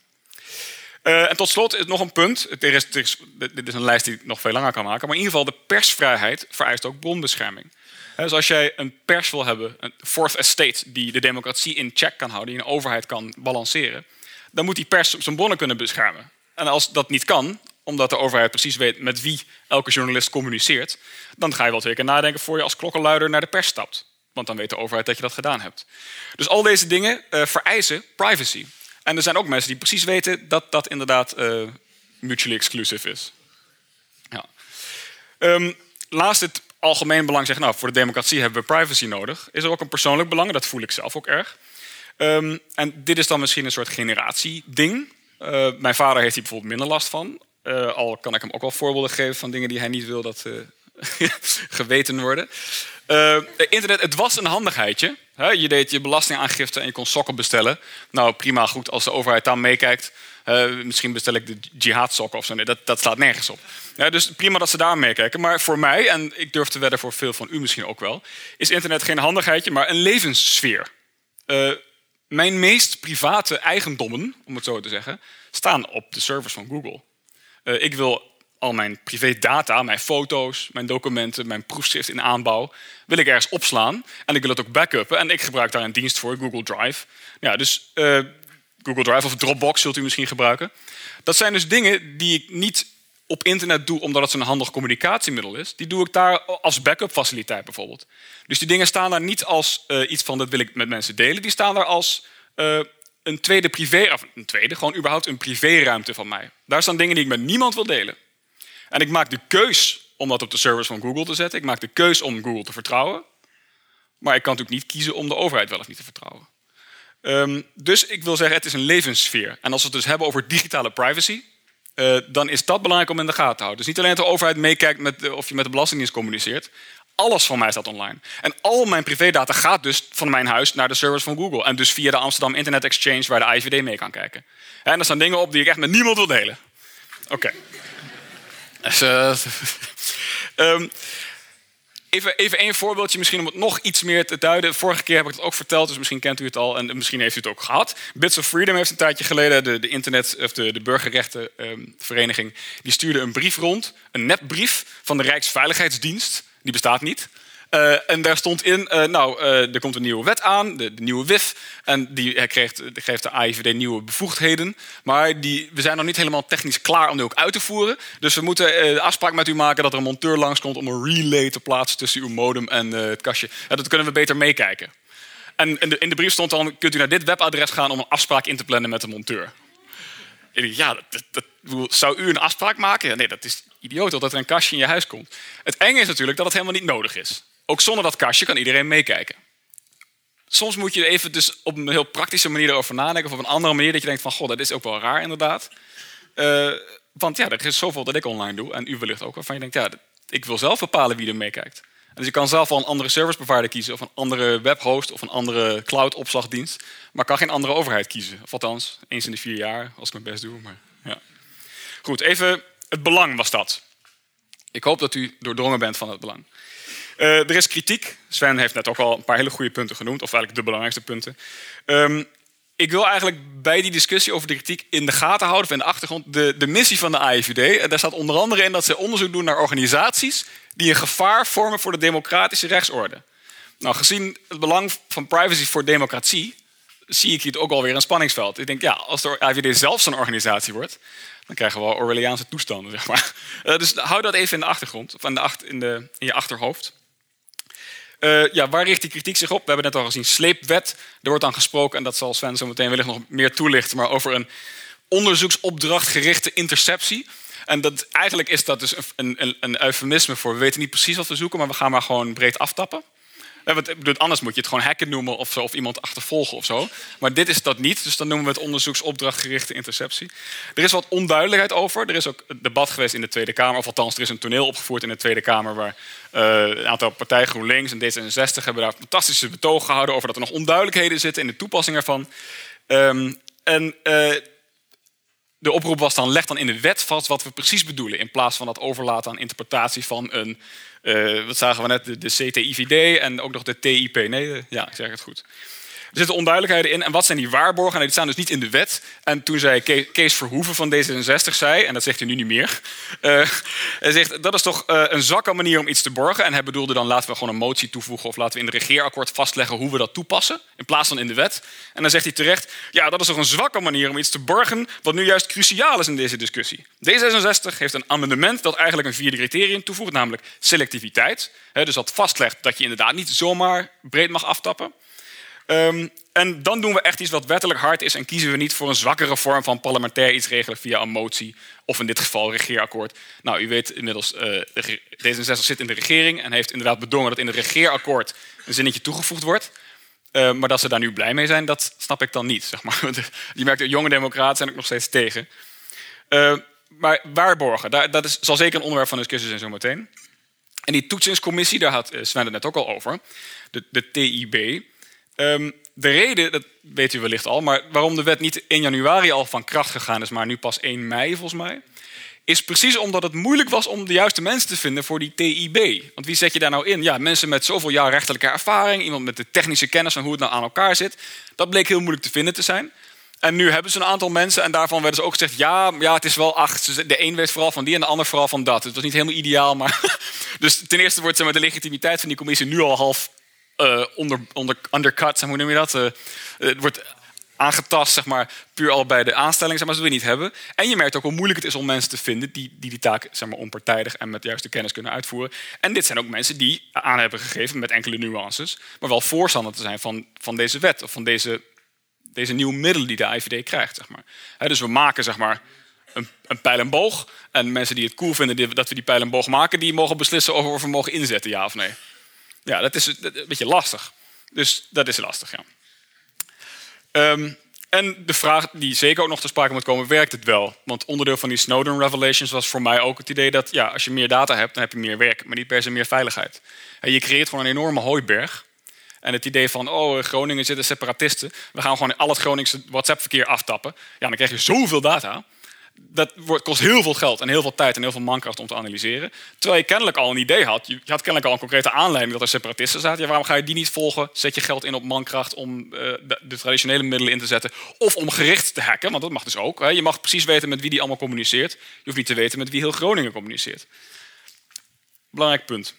Uh, en tot slot is nog een punt. Dit is een lijst die ik nog veel langer kan maken. Maar in ieder geval, de persvrijheid vereist ook bronbescherming. Dus als jij een pers wil hebben, een fourth estate, die de democratie in check kan houden, die een overheid kan balanceren, dan moet die pers zijn bronnen kunnen beschermen. En als dat niet kan, omdat de overheid precies weet met wie elke journalist communiceert, dan ga je wel twee keer nadenken voor je als klokkenluider naar de pers stapt. Want dan weet de overheid dat je dat gedaan hebt. Dus al deze dingen uh, vereisen privacy. En er zijn ook mensen die precies weten dat dat inderdaad uh, mutually exclusive is. Ja. Um, laatst het algemeen belang zegt, nou, voor de democratie hebben we privacy nodig, is er ook een persoonlijk belang. Dat voel ik zelf ook erg. Um, en dit is dan misschien een soort generatieding. Uh, mijn vader heeft hier bijvoorbeeld minder last van. Uh, al kan ik hem ook wel voorbeelden geven van dingen die hij niet wil dat uh, [laughs] geweten worden. Internet, het was een handigheidje. Je deed je belastingaangifte en je kon sokken bestellen. Nou, prima, goed, als de overheid daar meekijkt. Uh, misschien bestel ik de jihadsokken of zo. Dat, dat slaat nergens op. Dus prima dat ze daar meekijken. Maar voor mij, en ik durf te wedden voor veel van u misschien ook wel... is internet geen handigheidje, maar een levenssfeer. Mijn meest private eigendommen, om het zo te zeggen... staan op de servers van Google. Ik wil al mijn privé data, mijn foto's, mijn documenten, mijn proefschrift in aanbouw, wil ik ergens opslaan. En ik wil het ook backuppen. En ik gebruik daar een dienst voor, Google Drive. Ja, dus uh, Google Drive of Dropbox zult u misschien gebruiken. Dat zijn dus dingen die ik niet op internet doe omdat het een handig communicatiemiddel is. Die doe ik daar als backup faciliteit bijvoorbeeld. Dus die dingen staan daar niet als uh, iets van dat wil ik met mensen delen. Die staan daar als uh, een tweede privé, of een tweede, gewoon überhaupt een privéruimte van mij. Daar staan dingen die ik met niemand wil delen. En ik maak de keus om dat op de servers van Google te zetten. Ik maak de keus om Google te vertrouwen. Maar ik kan natuurlijk niet kiezen om de overheid wel of niet te vertrouwen. Um, dus ik wil zeggen, het is een levenssfeer. En als we het dus hebben over digitale privacy, uh, dan is dat belangrijk om in de gaten te houden. Dus niet alleen dat de overheid meekijkt met de, of je met de Belastingdienst communiceert. Alles van mij staat online. En al mijn privédata gaat dus van mijn huis naar de servers van Google. En dus via de Amsterdam Internet Exchange waar de IVD mee kan kijken. En er staan dingen op die ik echt met niemand wil delen. Oké. Dus, uh, um, [laughs] Even, even één voorbeeldje, misschien om het nog iets meer te duiden. Vorige keer heb ik het ook verteld, dus misschien kent u het al en misschien heeft u het ook gehad. Bits of Freedom heeft een tijdje geleden, de, de internet, of de, de burgerrechtenvereniging, um, die stuurde een brief rond, een nepbrief van de Rijksveiligheidsdienst. Die bestaat niet. Uh, en daar stond in, uh, nou, uh, er komt een nieuwe wet aan, de, de nieuwe WIF. En die krijgt, geeft de AIVD nieuwe bevoegdheden. Maar die, we zijn nog niet helemaal technisch klaar om die ook uit te voeren. Dus we moeten de afspraak met u maken dat er een monteur langskomt om een relay te plaatsen tussen uw modem en het kastje. Ja, dat kunnen we beter meekijken. En in de, in de, brief stond dan, kunt u naar dit webadres gaan om een afspraak in te plannen met de monteur. Ja, dat, dat, zou u een afspraak maken? Ja, nee, dat is idioot dat er een kastje in je huis komt. Het enge is natuurlijk dat het helemaal niet nodig is. Ook zonder dat kastje kan iedereen meekijken. Soms moet je even dus op een heel praktische manier erover nadenken. Of op een andere manier dat je denkt van, god, dat is ook wel raar inderdaad. Uh, want ja, er is zoveel dat ik online doe. En u wellicht ook. Waarvan je denkt, ja, ik wil zelf bepalen wie er meekijkt. Dus je kan zelf wel een andere service provider kiezen. Of een andere webhost. Of een andere cloud opslagdienst. Maar kan geen andere overheid kiezen. Of althans, eens in de vier jaar, als ik mijn best doe. Maar, ja. Goed, even het belang was dat. Ik hoop dat u doordrongen bent van het belang. Uh, er is kritiek. Sven heeft net ook al een paar hele goede punten genoemd, of eigenlijk de belangrijkste punten. Um, ik wil eigenlijk bij die discussie over de kritiek in de gaten houden, of in de achtergrond, de, de missie van de AIVD. Daar staat onder andere in dat ze onderzoek doen naar organisaties die een gevaar vormen voor de democratische rechtsorde. Nou, gezien het belang van privacy voor democratie, zie ik hier ook alweer een spanningsveld. Ik denk, ja, als de AIVD zelf zo'n organisatie wordt, dan krijgen we wel Orwelliaanse toestanden, zeg maar. Uh, dus hou dat even in de achtergrond, of de, in, de, in je achterhoofd. Uh, ja, waar richt die kritiek zich op? We hebben net al gezien sleepwet. Er wordt dan gesproken, en dat zal Sven zo meteen wellicht nog meer toelichten, maar over een onderzoeksopdrachtgerichte interceptie. En dat, eigenlijk is dat dus een, een, een eufemisme voor we weten niet precies wat we zoeken, maar we gaan maar gewoon breed aftappen. Anders moet je het gewoon hacken noemen of, zo, of iemand achtervolgen of zo. Maar dit is dat niet, dus dan noemen we het onderzoeksopdrachtgerichte interceptie. Er is wat onduidelijkheid over. Er is ook debat geweest in de Tweede Kamer, of althans, er is een toneel opgevoerd in de Tweede Kamer waar uh, een aantal partijen, GroenLinks en D66, hebben daar fantastische betoog gehouden over dat er nog onduidelijkheden zitten in de toepassing ervan. Um, en uh, de oproep was dan, leg dan in de wet vast wat we precies bedoelen. In plaats van dat overlaten aan interpretatie van een, wat zagen we net, de, de CTIVD en ook nog de TIP. Nee, ja, ik zeg het goed. Er zitten onduidelijkheden in. En wat zijn die waarborgen? Die staan dus niet in de wet. En toen zei Kees Verhoeven van D66, zei, en dat zegt hij nu niet meer. Uh, hij zegt, dat is toch uh, een zwakke manier om iets te borgen. En hij bedoelde dan, laten we gewoon een motie toevoegen... of laten we in het regeerakkoord vastleggen hoe we dat toepassen... in plaats van in de wet. En dan zegt hij terecht, ja, dat is toch een zwakke manier om iets te borgen... wat nu juist cruciaal is in deze discussie. D66 heeft een amendement dat eigenlijk een vierde criterium toevoegt... namelijk selectiviteit. Dus dat vastlegt dat je inderdaad niet zomaar breed mag aftappen... Um, en dan doen we echt iets wat wettelijk hard is en kiezen we niet voor een zwakkere vorm van parlementair iets regelen via een motie of in dit geval regeerakkoord. Nou, u weet inmiddels, uh, D66 zit in de regering en heeft inderdaad bedongen dat in het regeerakkoord een zinnetje toegevoegd wordt. Uh, maar dat ze daar nu blij mee zijn, dat snap ik dan niet. Zeg maar. [laughs] Je merkt, de jonge democraten zijn ook nog steeds tegen. Uh, maar waarborgen, daar, dat is, zal zeker een onderwerp van discussie zijn zometeen. En die toetsingscommissie, daar had Sven het net ook al over, de, de TIB. Um, de reden, dat weet u wellicht al, maar waarom de wet niet in januari al van kracht gegaan is, maar nu pas 1 mei volgens mij, is precies omdat het moeilijk was om de juiste mensen te vinden voor die TIB. Want wie zet je daar nou in? Ja, mensen met zoveel jaar rechterlijke ervaring, iemand met de technische kennis van hoe het nou aan elkaar zit. Dat bleek heel moeilijk te vinden te zijn. En nu hebben ze een aantal mensen en daarvan werden ze ook gezegd: ja, ja het is wel acht. De een weet vooral van die en de ander vooral van dat. Het was niet helemaal ideaal, maar. [laughs] dus ten eerste wordt de legitimiteit van die commissie nu al half uh, onder, onder, undercut, hoe noem je dat? Uh, het wordt aangetast, zeg maar, puur al bij de aanstelling, zeg maar, dat we niet hebben. En je merkt ook hoe moeilijk het is om mensen te vinden die die, die taak zeg maar, onpartijdig en met de juiste kennis kunnen uitvoeren. En dit zijn ook mensen die aan hebben gegeven met enkele nuances, maar wel voorstander te zijn van, van deze wet of van deze, deze nieuwe middelen die de IVD krijgt. Zeg maar. dus we maken zeg maar, een, een pijl en boog. En mensen die het cool vinden dat we die pijl en boog maken, die mogen beslissen over of we mogen inzetten, ja of nee. Ja, dat is een beetje lastig. Dus dat is lastig, ja. Um, en de vraag die zeker ook nog te sprake moet komen, werkt het wel? Want onderdeel van die Snowden revelations was voor mij ook het idee dat ja, als je meer data hebt, dan heb je meer werk, maar niet per se meer veiligheid. En je creëert gewoon een enorme hooiberg. En het idee van, oh, Groningen zitten separatisten, we gaan gewoon al het Groningse WhatsApp-verkeer aftappen. Ja, dan krijg je zoveel data dat kost heel veel geld en heel veel tijd en heel veel mankracht om te analyseren. Terwijl je kennelijk al een idee had. Je had kennelijk al een concrete aanleiding dat er separatisten zaten. Waarom ga je die niet volgen? Zet je geld in op mankracht om de, de, traditionele middelen in te zetten. Of om gericht te hacken, want dat mag dus ook. Hè. Je mag precies weten met wie die allemaal communiceert. Je hoeft niet te weten met wie heel Groningen communiceert. Belangrijk punt.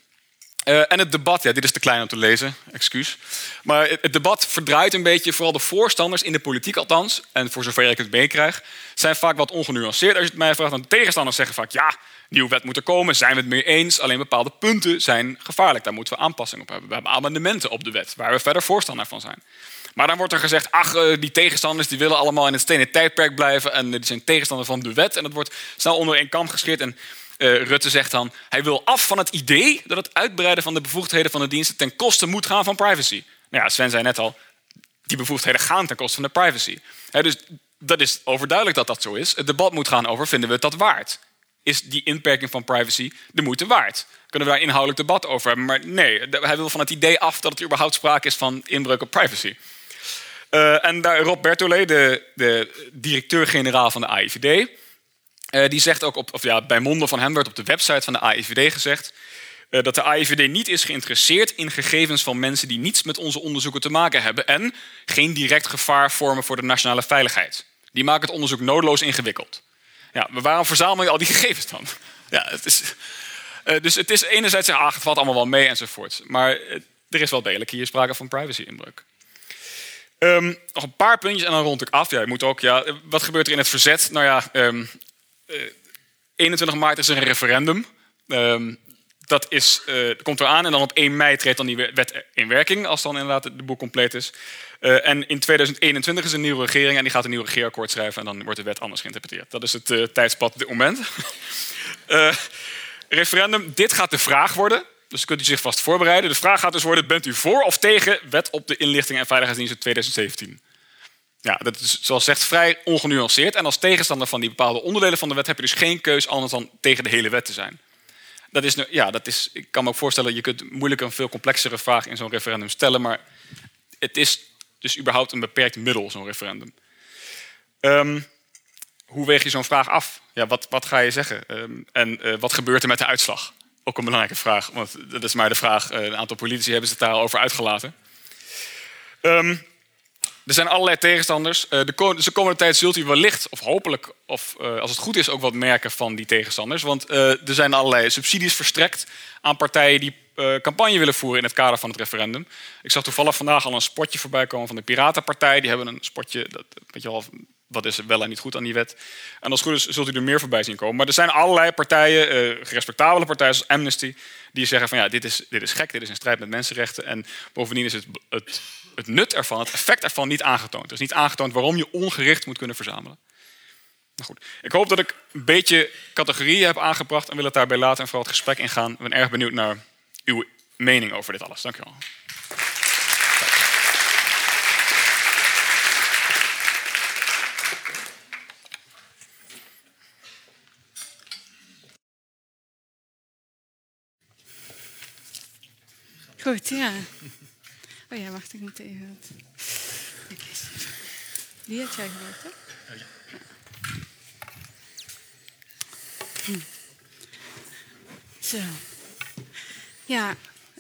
Uh, en het debat, ja, dit is te klein om te lezen, excuus. Maar het, debat verdraait een beetje, vooral de voorstanders in de politiek althans, en voor zover ik het meekrijg, zijn vaak wat ongenuanceerd. Als je het mij vraagt, dan de tegenstanders zeggen vaak, ja, nieuwe wet moet er komen, zijn we het mee eens, alleen bepaalde punten zijn gevaarlijk, daar moeten we aanpassingen op hebben. We hebben amendementen op de wet, waar we verder voorstander van zijn. Maar dan wordt er gezegd, ach, eh, die tegenstanders die willen allemaal in het stenen tijdperk blijven en die zijn tegenstander van de wet. En dat wordt snel onder één kam gescheerd. En uh, Rutte zegt dan, hij wil af van het idee dat het uitbreiden van de bevoegdheden van de diensten ten koste moet gaan van privacy. Nou ja, Sven zei net al, die bevoegdheden gaan ten koste van de privacy. dus dat is overduidelijk dat dat zo is. Het debat moet gaan over, vinden we het dat waard? Is die inperking van privacy de moeite waard? Kunnen we daar inhoudelijk debat over hebben? Maar nee, hij wil van het idee af dat het überhaupt sprake is van inbreuk op privacy. Uh, en daar Rob Bertolet, de, de directeur-generaal van de AIVD, uh, die zegt ook, op, of ja, bij monden van hem werd op de website van de AIVD gezegd... Uh, dat de AIVD niet is geïnteresseerd in gegevens van mensen die niets met onze onderzoeken te maken hebben en geen direct gevaar vormen voor de nationale veiligheid. Die maken het onderzoek noodloos ingewikkeld. Ja, maar waarom verzamel je al die [laughs] gegevens dan? Ja, het is, uh, dus het is enerzijds ah, het valt allemaal wel mee enzovoort. Maar er is wel degelijk hier sprake van privacy-inbreuk. Um, nog een paar puntjes en dan rond ik af. Ja, moet ook, ja, wat gebeurt er in het verzet? Nou ja, um, 21 eh, maart is er een referendum. Um, dat is, uh, komt eraan en dan op 1 mei treedt dan die wet in werking, als dan inderdaad de boek compleet is. Uh, en in 2021 is een nieuwe regering en die gaat een nieuw regeerakkoord schrijven en dan wordt de wet anders geïnterpreteerd. Dat is het uh, tijdspad op dit moment. [laughs] referendum, dit gaat de vraag worden. Dus kunt u zich vast voorbereiden. De vraag gaat dus worden, bent u voor of tegen wet op de inlichting en veiligheidsdienst in 2017? Ja, dat is zoals zegt vrij ongenuanceerd. En als tegenstander van die bepaalde onderdelen van de wet heb je dus geen keus anders dan tegen de hele wet te zijn. Dat is, ja, dat is, ik kan me ook voorstellen, je kunt moeilijk een veel complexere vraag in zo'n referendum stellen, maar het is dus überhaupt een beperkt middel, zo'n referendum. Um, hoe weeg je zo'n vraag af? Ja, wat, wat ga je zeggen? Um, en uh, wat gebeurt er met de uitslag? Ook een belangrijke vraag, want dat is maar de vraag. Uh, een aantal politici hebben zich daarover uitgelaten. Um, er zijn allerlei tegenstanders. Uh, de, de komende tijd zult u wellicht, of hopelijk, of uh, als het goed is, ook wat merken van die tegenstanders. Want uh, er zijn allerlei subsidies verstrekt aan partijen die campagne willen voeren in het kader van het referendum. Ik zag toevallig vandaag al een spotje voorbij komen van de Piratenpartij. Die hebben een spotje, dat, weet je wel, wat is er wel en niet goed aan die wet. En als het goed is, zult u er meer voorbij zien komen. Maar er zijn allerlei partijen, gerespectabele partijen zoals Amnesty, die zeggen van ja, dit is, dit is gek, dit is in strijd met mensenrechten. En bovendien is het, het het nut ervan, het effect ervan niet aangetoond. Is niet aangetoond waarom je ongericht moet kunnen verzamelen. Nou goed. Ik hoop dat ik een beetje categorieën heb aangebracht en wil het daarbij laten en vooral het gesprek ingaan. Ik ben erg benieuwd naar uw mening over dit alles. Dank u wel. Goed, ja. Oh ja, wacht, ik moet even... Die had jij hè? Ja. Hm. Zo. Ja,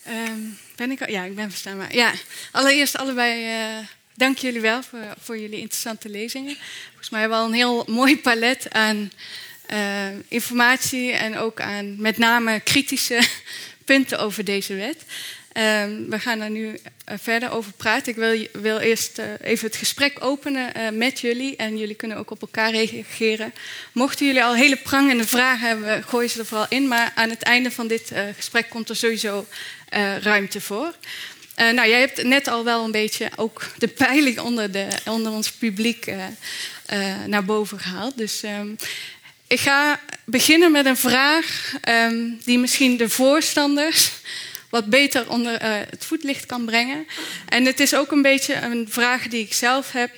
um, ben ik al? Ja, ik ben verstaanbaar. Ja, allereerst allebei uh, dank jullie wel voor, voor, jullie interessante lezingen. Volgens mij hebben we al een heel mooi palet aan uh, informatie en ook aan met name kritische [laughs] punten over deze wet. Um, we gaan daar nu uh, verder over praten. Ik wil, wil eerst uh, even het gesprek openen uh, met jullie. En jullie kunnen ook op elkaar reageren. Mochten jullie al hele prangende vragen hebben, gooi ze er vooral in. Maar aan het einde van dit gesprek komt er sowieso ruimte voor. nou, jij hebt net al wel een beetje ook de peiling onder, de, onder ons publiek naar boven gehaald. Dus um, ik ga beginnen met een vraag um, die misschien de voorstanders wat beter onder uh, het voetlicht kan brengen. En het is ook een beetje een vraag die ik zelf heb,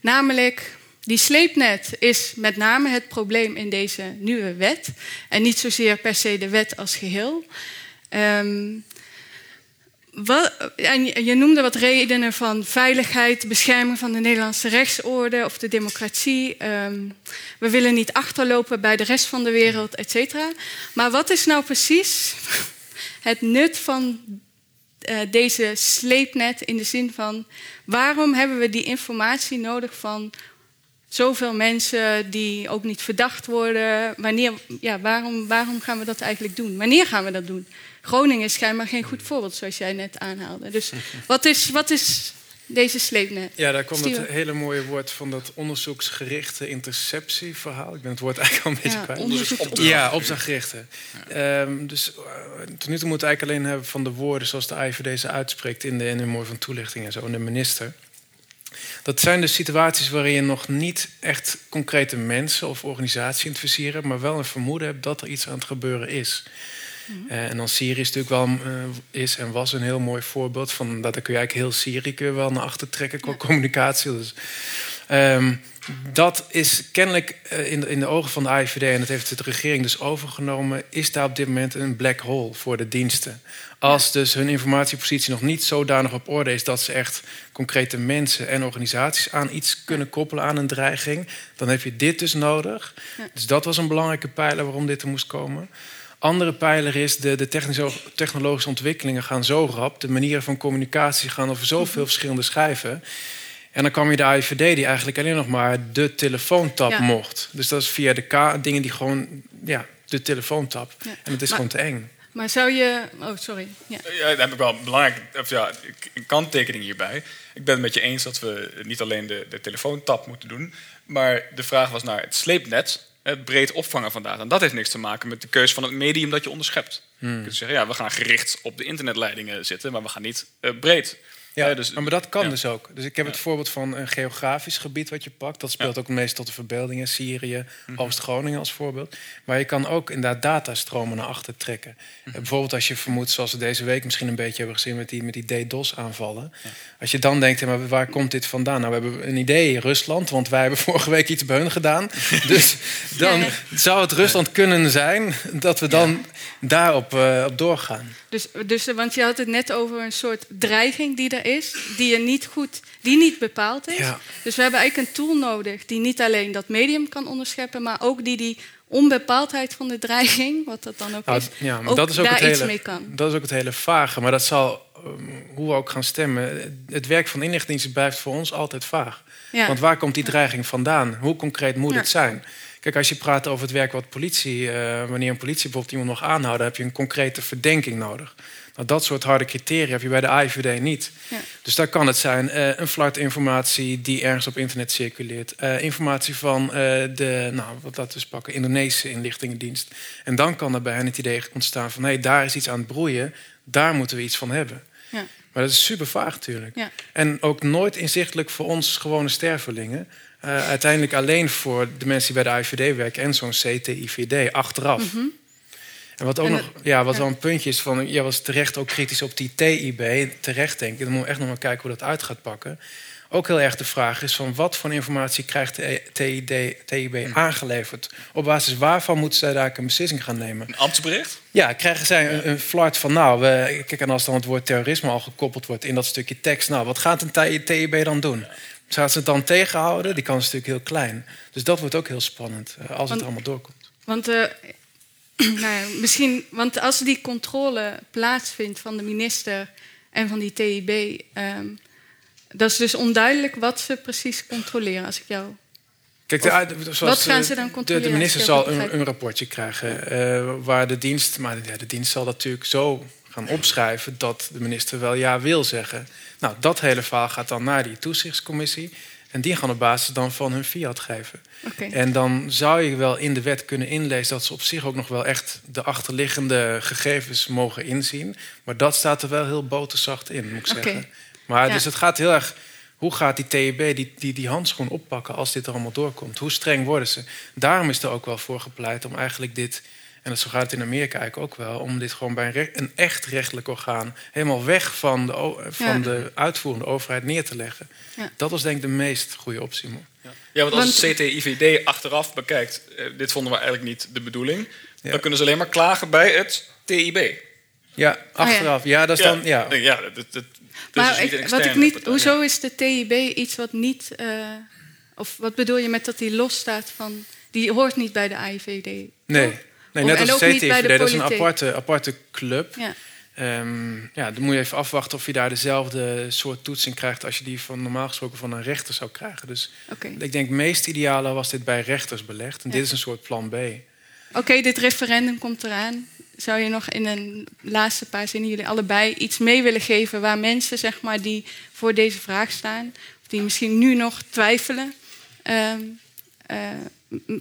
namelijk die sleepnet is met name het probleem in deze nieuwe wet en niet zozeer per se de wet als geheel. Wat, en je noemde wat redenen van veiligheid, bescherming van de Nederlandse rechtsorde of de democratie. Um, we willen niet achterlopen bij de rest van de wereld, et cetera. Maar wat is nou precies het nut van uh, deze sleepnet in de zin van waarom hebben we die informatie nodig van zoveel mensen die ook niet verdacht worden? Wanneer, ja, waarom, waarom gaan we dat eigenlijk doen? Wanneer gaan we dat doen? Groningen is schijnbaar geen goed voorbeeld, zoals jij net aanhaalde. Dus [laughs] wat is, wat is deze sleepnet. Ja, daar komt het hele mooie woord van dat onderzoeksgerichte interceptieverhaal. Ik ben het woord eigenlijk al een beetje kwijt. Ja, opdrachtgerichte. Ja. Um, dus uh, tot nu toe moet eigenlijk alleen hebben van de woorden zoals de IVD ze uitspreekt in de, in mooi van toelichting en zo, en de minister. Dat zijn de situaties waarin je nog niet echt concrete mensen of organisaties identificeren, maar wel een vermoeden hebt dat er iets aan het gebeuren is. Uh, en dan Syrië is natuurlijk wel uh, is en was een heel mooi voorbeeld van dat kun je eigenlijk heel Syrië wel naar achter trekken qua communicatie. Dus, um, dat is kennelijk uh, in, de, in de ogen van de AIVD, en dat heeft de regering dus overgenomen, is daar op dit moment een black hole voor de diensten. Als dus hun informatiepositie nog niet zodanig op orde is dat ze echt concrete mensen en organisaties aan iets kunnen koppelen aan een dreiging, dan heb je dit dus nodig. Dus dat was een belangrijke pijler waarom dit er moest komen. Andere pijler is de, de technologische ontwikkelingen gaan zo rap. De manieren van communicatie gaan over zoveel mhm. verschillende schijven. En dan kwam je de AIVD die eigenlijk alleen nog maar de telefoontap mocht. Dus dat is via de K dingen die gewoon, ja, de telefoontap. Ja. En het is gewoon te eng. Maar zou je. Oh, sorry. Ja, ja dat heb ik wel belangrijk. Of ja, een kanttekening hierbij. Ik ben het met je eens dat we niet alleen de, de telefoontap moeten doen. Maar de vraag was naar het sleepnet breed opvangen van data. En dat heeft niks te maken met de keuze van het medium dat je onderschept. Hmm. Je kunt zeggen, ja, we gaan gericht op de internetleidingen zitten, maar we gaan niet eh, breed. Ja, dus- maar dat kan ja. dus ook. Dus ik heb het voorbeeld van een geografisch gebied wat je pakt. Dat speelt ook meest tot de verbeeldingen. Syrië, Mhm. Oost-Groningen als voorbeeld. Maar je kan ook inderdaad datastromen naar achter trekken. Mhm. Eh, bijvoorbeeld als je vermoedt, zoals we deze week misschien een beetje hebben gezien... met die, met die DDoS-aanvallen. Als je dan denkt, maar waar komt dit vandaan? Nou, we hebben een idee, Rusland. Want wij hebben [laughs] vorige week iets bij hun gedaan. [laughs] Dus dan Ja. zou het Rusland kunnen zijn... dat we dan daarop eh, op doorgaan. Dus, dus, want je had het net over een soort dreiging die er is, die je niet goed, die niet bepaald is. Ja. Dus we hebben eigenlijk een tool nodig die niet alleen dat medium kan onderscheppen, maar ook die die onbepaaldheid van de dreiging, wat dat dan ook Nou, is, ja, maar ook dat is ook daar het hele, iets mee kan. Dat is ook het hele vage. Maar dat zal, um, hoe we ook gaan stemmen... het werk van inlichtingendiensten blijft voor ons altijd vaag. Ja. Want waar komt die dreiging vandaan? Hoe concreet moet Ja. het zijn? Kijk, als je praat over het werk wat politie... eh, wanneer een politie bijvoorbeeld iemand nog aanhoudt... heb je een concrete verdenking nodig. Dat soort harde criteria heb je bij de AIVD niet. Ja. Dus daar kan het zijn eh, een flartinformatie die ergens op internet circuleert. eh, informatie van eh, de, nou, wat dat is pakken, Indonesische inlichtingendienst. En dan kan er bij hen het idee ontstaan van... hé, hey, daar is iets aan het broeien, daar moeten we iets van hebben. Ja. Maar dat is super vaag natuurlijk. Ja. En ook nooit inzichtelijk voor ons gewone stervelingen. Uiteindelijk alleen voor de mensen die bij de AIVD werken... en zo'n CTIVD achteraf. En wat ook En nog, ja, wat ja. wel een puntje is van, jij was terecht ook kritisch op die TIB. Terecht denk ik. Dan moeten we echt nog maar kijken hoe dat uit gaat pakken. Ook heel erg de vraag is van wat voor informatie krijgt de TID, TIB aangeleverd? Op basis waarvan moeten zij daar een beslissing gaan nemen? Een ambtsbericht? Ja, krijgen zij een, een flart van nou, we, kijk, en als dan het woord terrorisme al gekoppeld wordt in dat stukje tekst, nou, wat gaat een TIB dan doen? Gaat ze het dan tegenhouden? Die kans is natuurlijk heel klein. Dus dat wordt ook heel spannend eh, als het allemaal doorkomt. Want, eh, [clears throat] nou ja, misschien, want als die controle plaatsvindt van de minister en van die TIB, ehm, dat is dus onduidelijk wat ze precies controleren, als ik jou. Kijk, de, Of uit- zoals, wat gaan eh, ze dan controleren, De, minister zal een, een rapportje krijgen eh, waar de dienst, maar de dienst zal dat natuurlijk zo gaan opschrijven dat de minister wel ja wil zeggen. Nou, dat hele verhaal gaat dan naar die toezichtscommissie en die gaan op basis dan van hun fiat geven. En dan zou je wel in de wet kunnen inlezen dat ze op zich ook nog wel echt de achterliggende gegevens mogen inzien. Maar dat staat er wel heel boterzacht in, moet ik zeggen. Maar Ja. dus het gaat heel erg. Hoe gaat die TEB die, die, die handschoen oppakken als dit er allemaal doorkomt? Hoe streng worden ze? Daarom is er ook wel voor gepleit om eigenlijk dit, en dat zo gaat het in Amerika eigenlijk ook wel, om dit gewoon bij een, re- een echt rechtelijk orgaan helemaal weg van de, van Ja. de uitvoerende overheid neer te leggen. Ja. Dat was denk ik de meest goede optie. man. Ja, want als Want- het CTIVD achteraf bekijkt, eh, dit vonden we eigenlijk niet de bedoeling, Ja. dan kunnen ze alleen maar klagen bij het TIB. Ja, achteraf. Ja, dat is dan. Ja. ja dat, dat, dat maar is dus niet wat ik niet, partij, hoezo is de TIB iets wat niet, eh, of wat bedoel je met dat die los staat van, die hoort niet bij de AIVD? Nee? Nee net als de CTVD, dat is een aparte, aparte club. Ja. Ehm, ja, dan moet je even afwachten of je daar dezelfde soort toetsing krijgt als je die van normaal gesproken van een rechter zou krijgen. Dus ik denk meest ideale was dit bij rechters belegd. En Ja. dit is een soort plan B. Oké, dit referendum komt eraan. Zou je nog in een laatste paar zinnen jullie allebei iets mee willen geven waar mensen zeg maar, die voor deze vraag staan, of die misschien nu nog twijfelen, ehm, eh,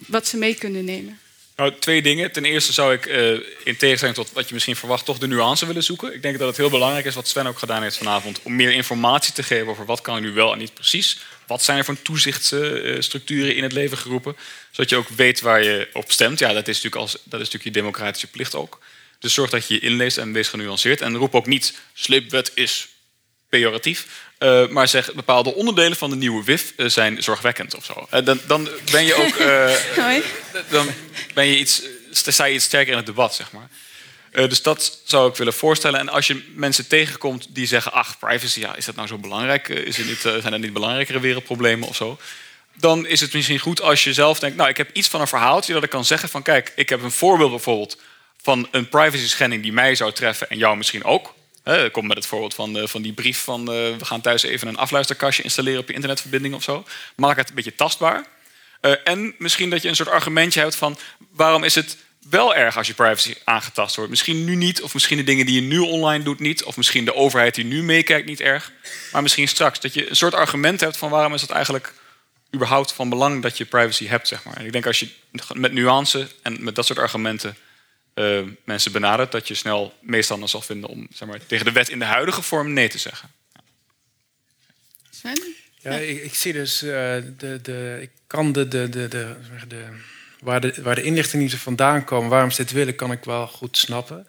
wat ze mee kunnen nemen? Nou, twee dingen. Ten eerste zou ik, eh, in tegenstelling tot wat je misschien verwacht, toch de nuance willen zoeken. Ik denk dat het heel belangrijk is, wat Sven ook gedaan heeft vanavond, om meer informatie te geven over wat kan nu wel en niet precies. Wat zijn er voor toezichtsstructuren in het leven geroepen, zodat je ook weet waar je op stemt. Ja, dat is natuurlijk, als, dat is natuurlijk je democratische plicht ook. Dus zorg dat je je inleest en wees genuanceerd. En roep ook niet, sleepwet is pejoratief. Eh, maar zeg, bepaalde onderdelen van de nieuwe WIF eh, zijn zorgwekkend of zo. Eh, dan, dan ben je ook... [laughs] dan ben je iets, sta je iets sterker in het debat, zeg maar. Dus dat zou ik willen voorstellen. En als je mensen tegenkomt die zeggen... ach, privacy, ja, is dat nou zo belangrijk? Is er niet, zijn er niet belangrijkere wereldproblemen of zo? Dan is het misschien goed als je zelf denkt... nou, ik heb iets van een verhaaltje dat ik kan zeggen van... kijk, ik heb een voorbeeld bijvoorbeeld van een privacy schending... die mij zou treffen en jou misschien ook. Ik kom met het voorbeeld van, eh, van die brief van... eh, we gaan thuis even een afluisterkastje installeren op je internetverbinding of zo. Maak het een beetje tastbaar. Eh, en misschien dat je een soort argumentje hebt van waarom is het wel erg als je privacy aangetast wordt. Misschien nu niet, of misschien de dingen die je nu online doet niet, of misschien de overheid die nu meekijkt niet erg, maar misschien straks. Dat je een soort argument hebt van waarom is het eigenlijk überhaupt van belang dat je privacy hebt, zeg maar. En ik denk als je met nuance en met dat soort argumenten uh, mensen benadert, dat je snel meestal dan zal vinden om zeg maar, tegen de wet in de huidige vorm nee te zeggen. Sven? Ja, ik, ik, zie dus, uh, de, de, ik kan de, de, de, de, de, waar, de, waar de inlichtingen vandaan komen, waarom ze dit willen, kan ik wel goed snappen.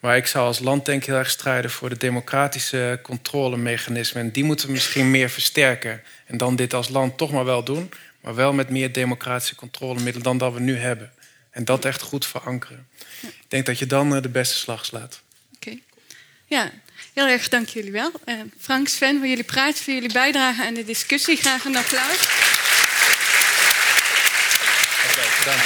Maar ik zou als land denk ik heel erg strijden voor de democratische controlemechanismen. En die moeten we misschien meer versterken. En dan dit als land toch maar wel doen. Maar wel met meer democratische controlemiddelen dan dat we nu hebben. En dat echt goed verankeren. Ik denk dat je dan eh, de beste slag slaat. Oké. Ja, heel erg dank jullie wel. Uh, Frank, Sven, voor jullie praten, voor jullie bijdrage aan de discussie. Graag een applaus. Oké, dank.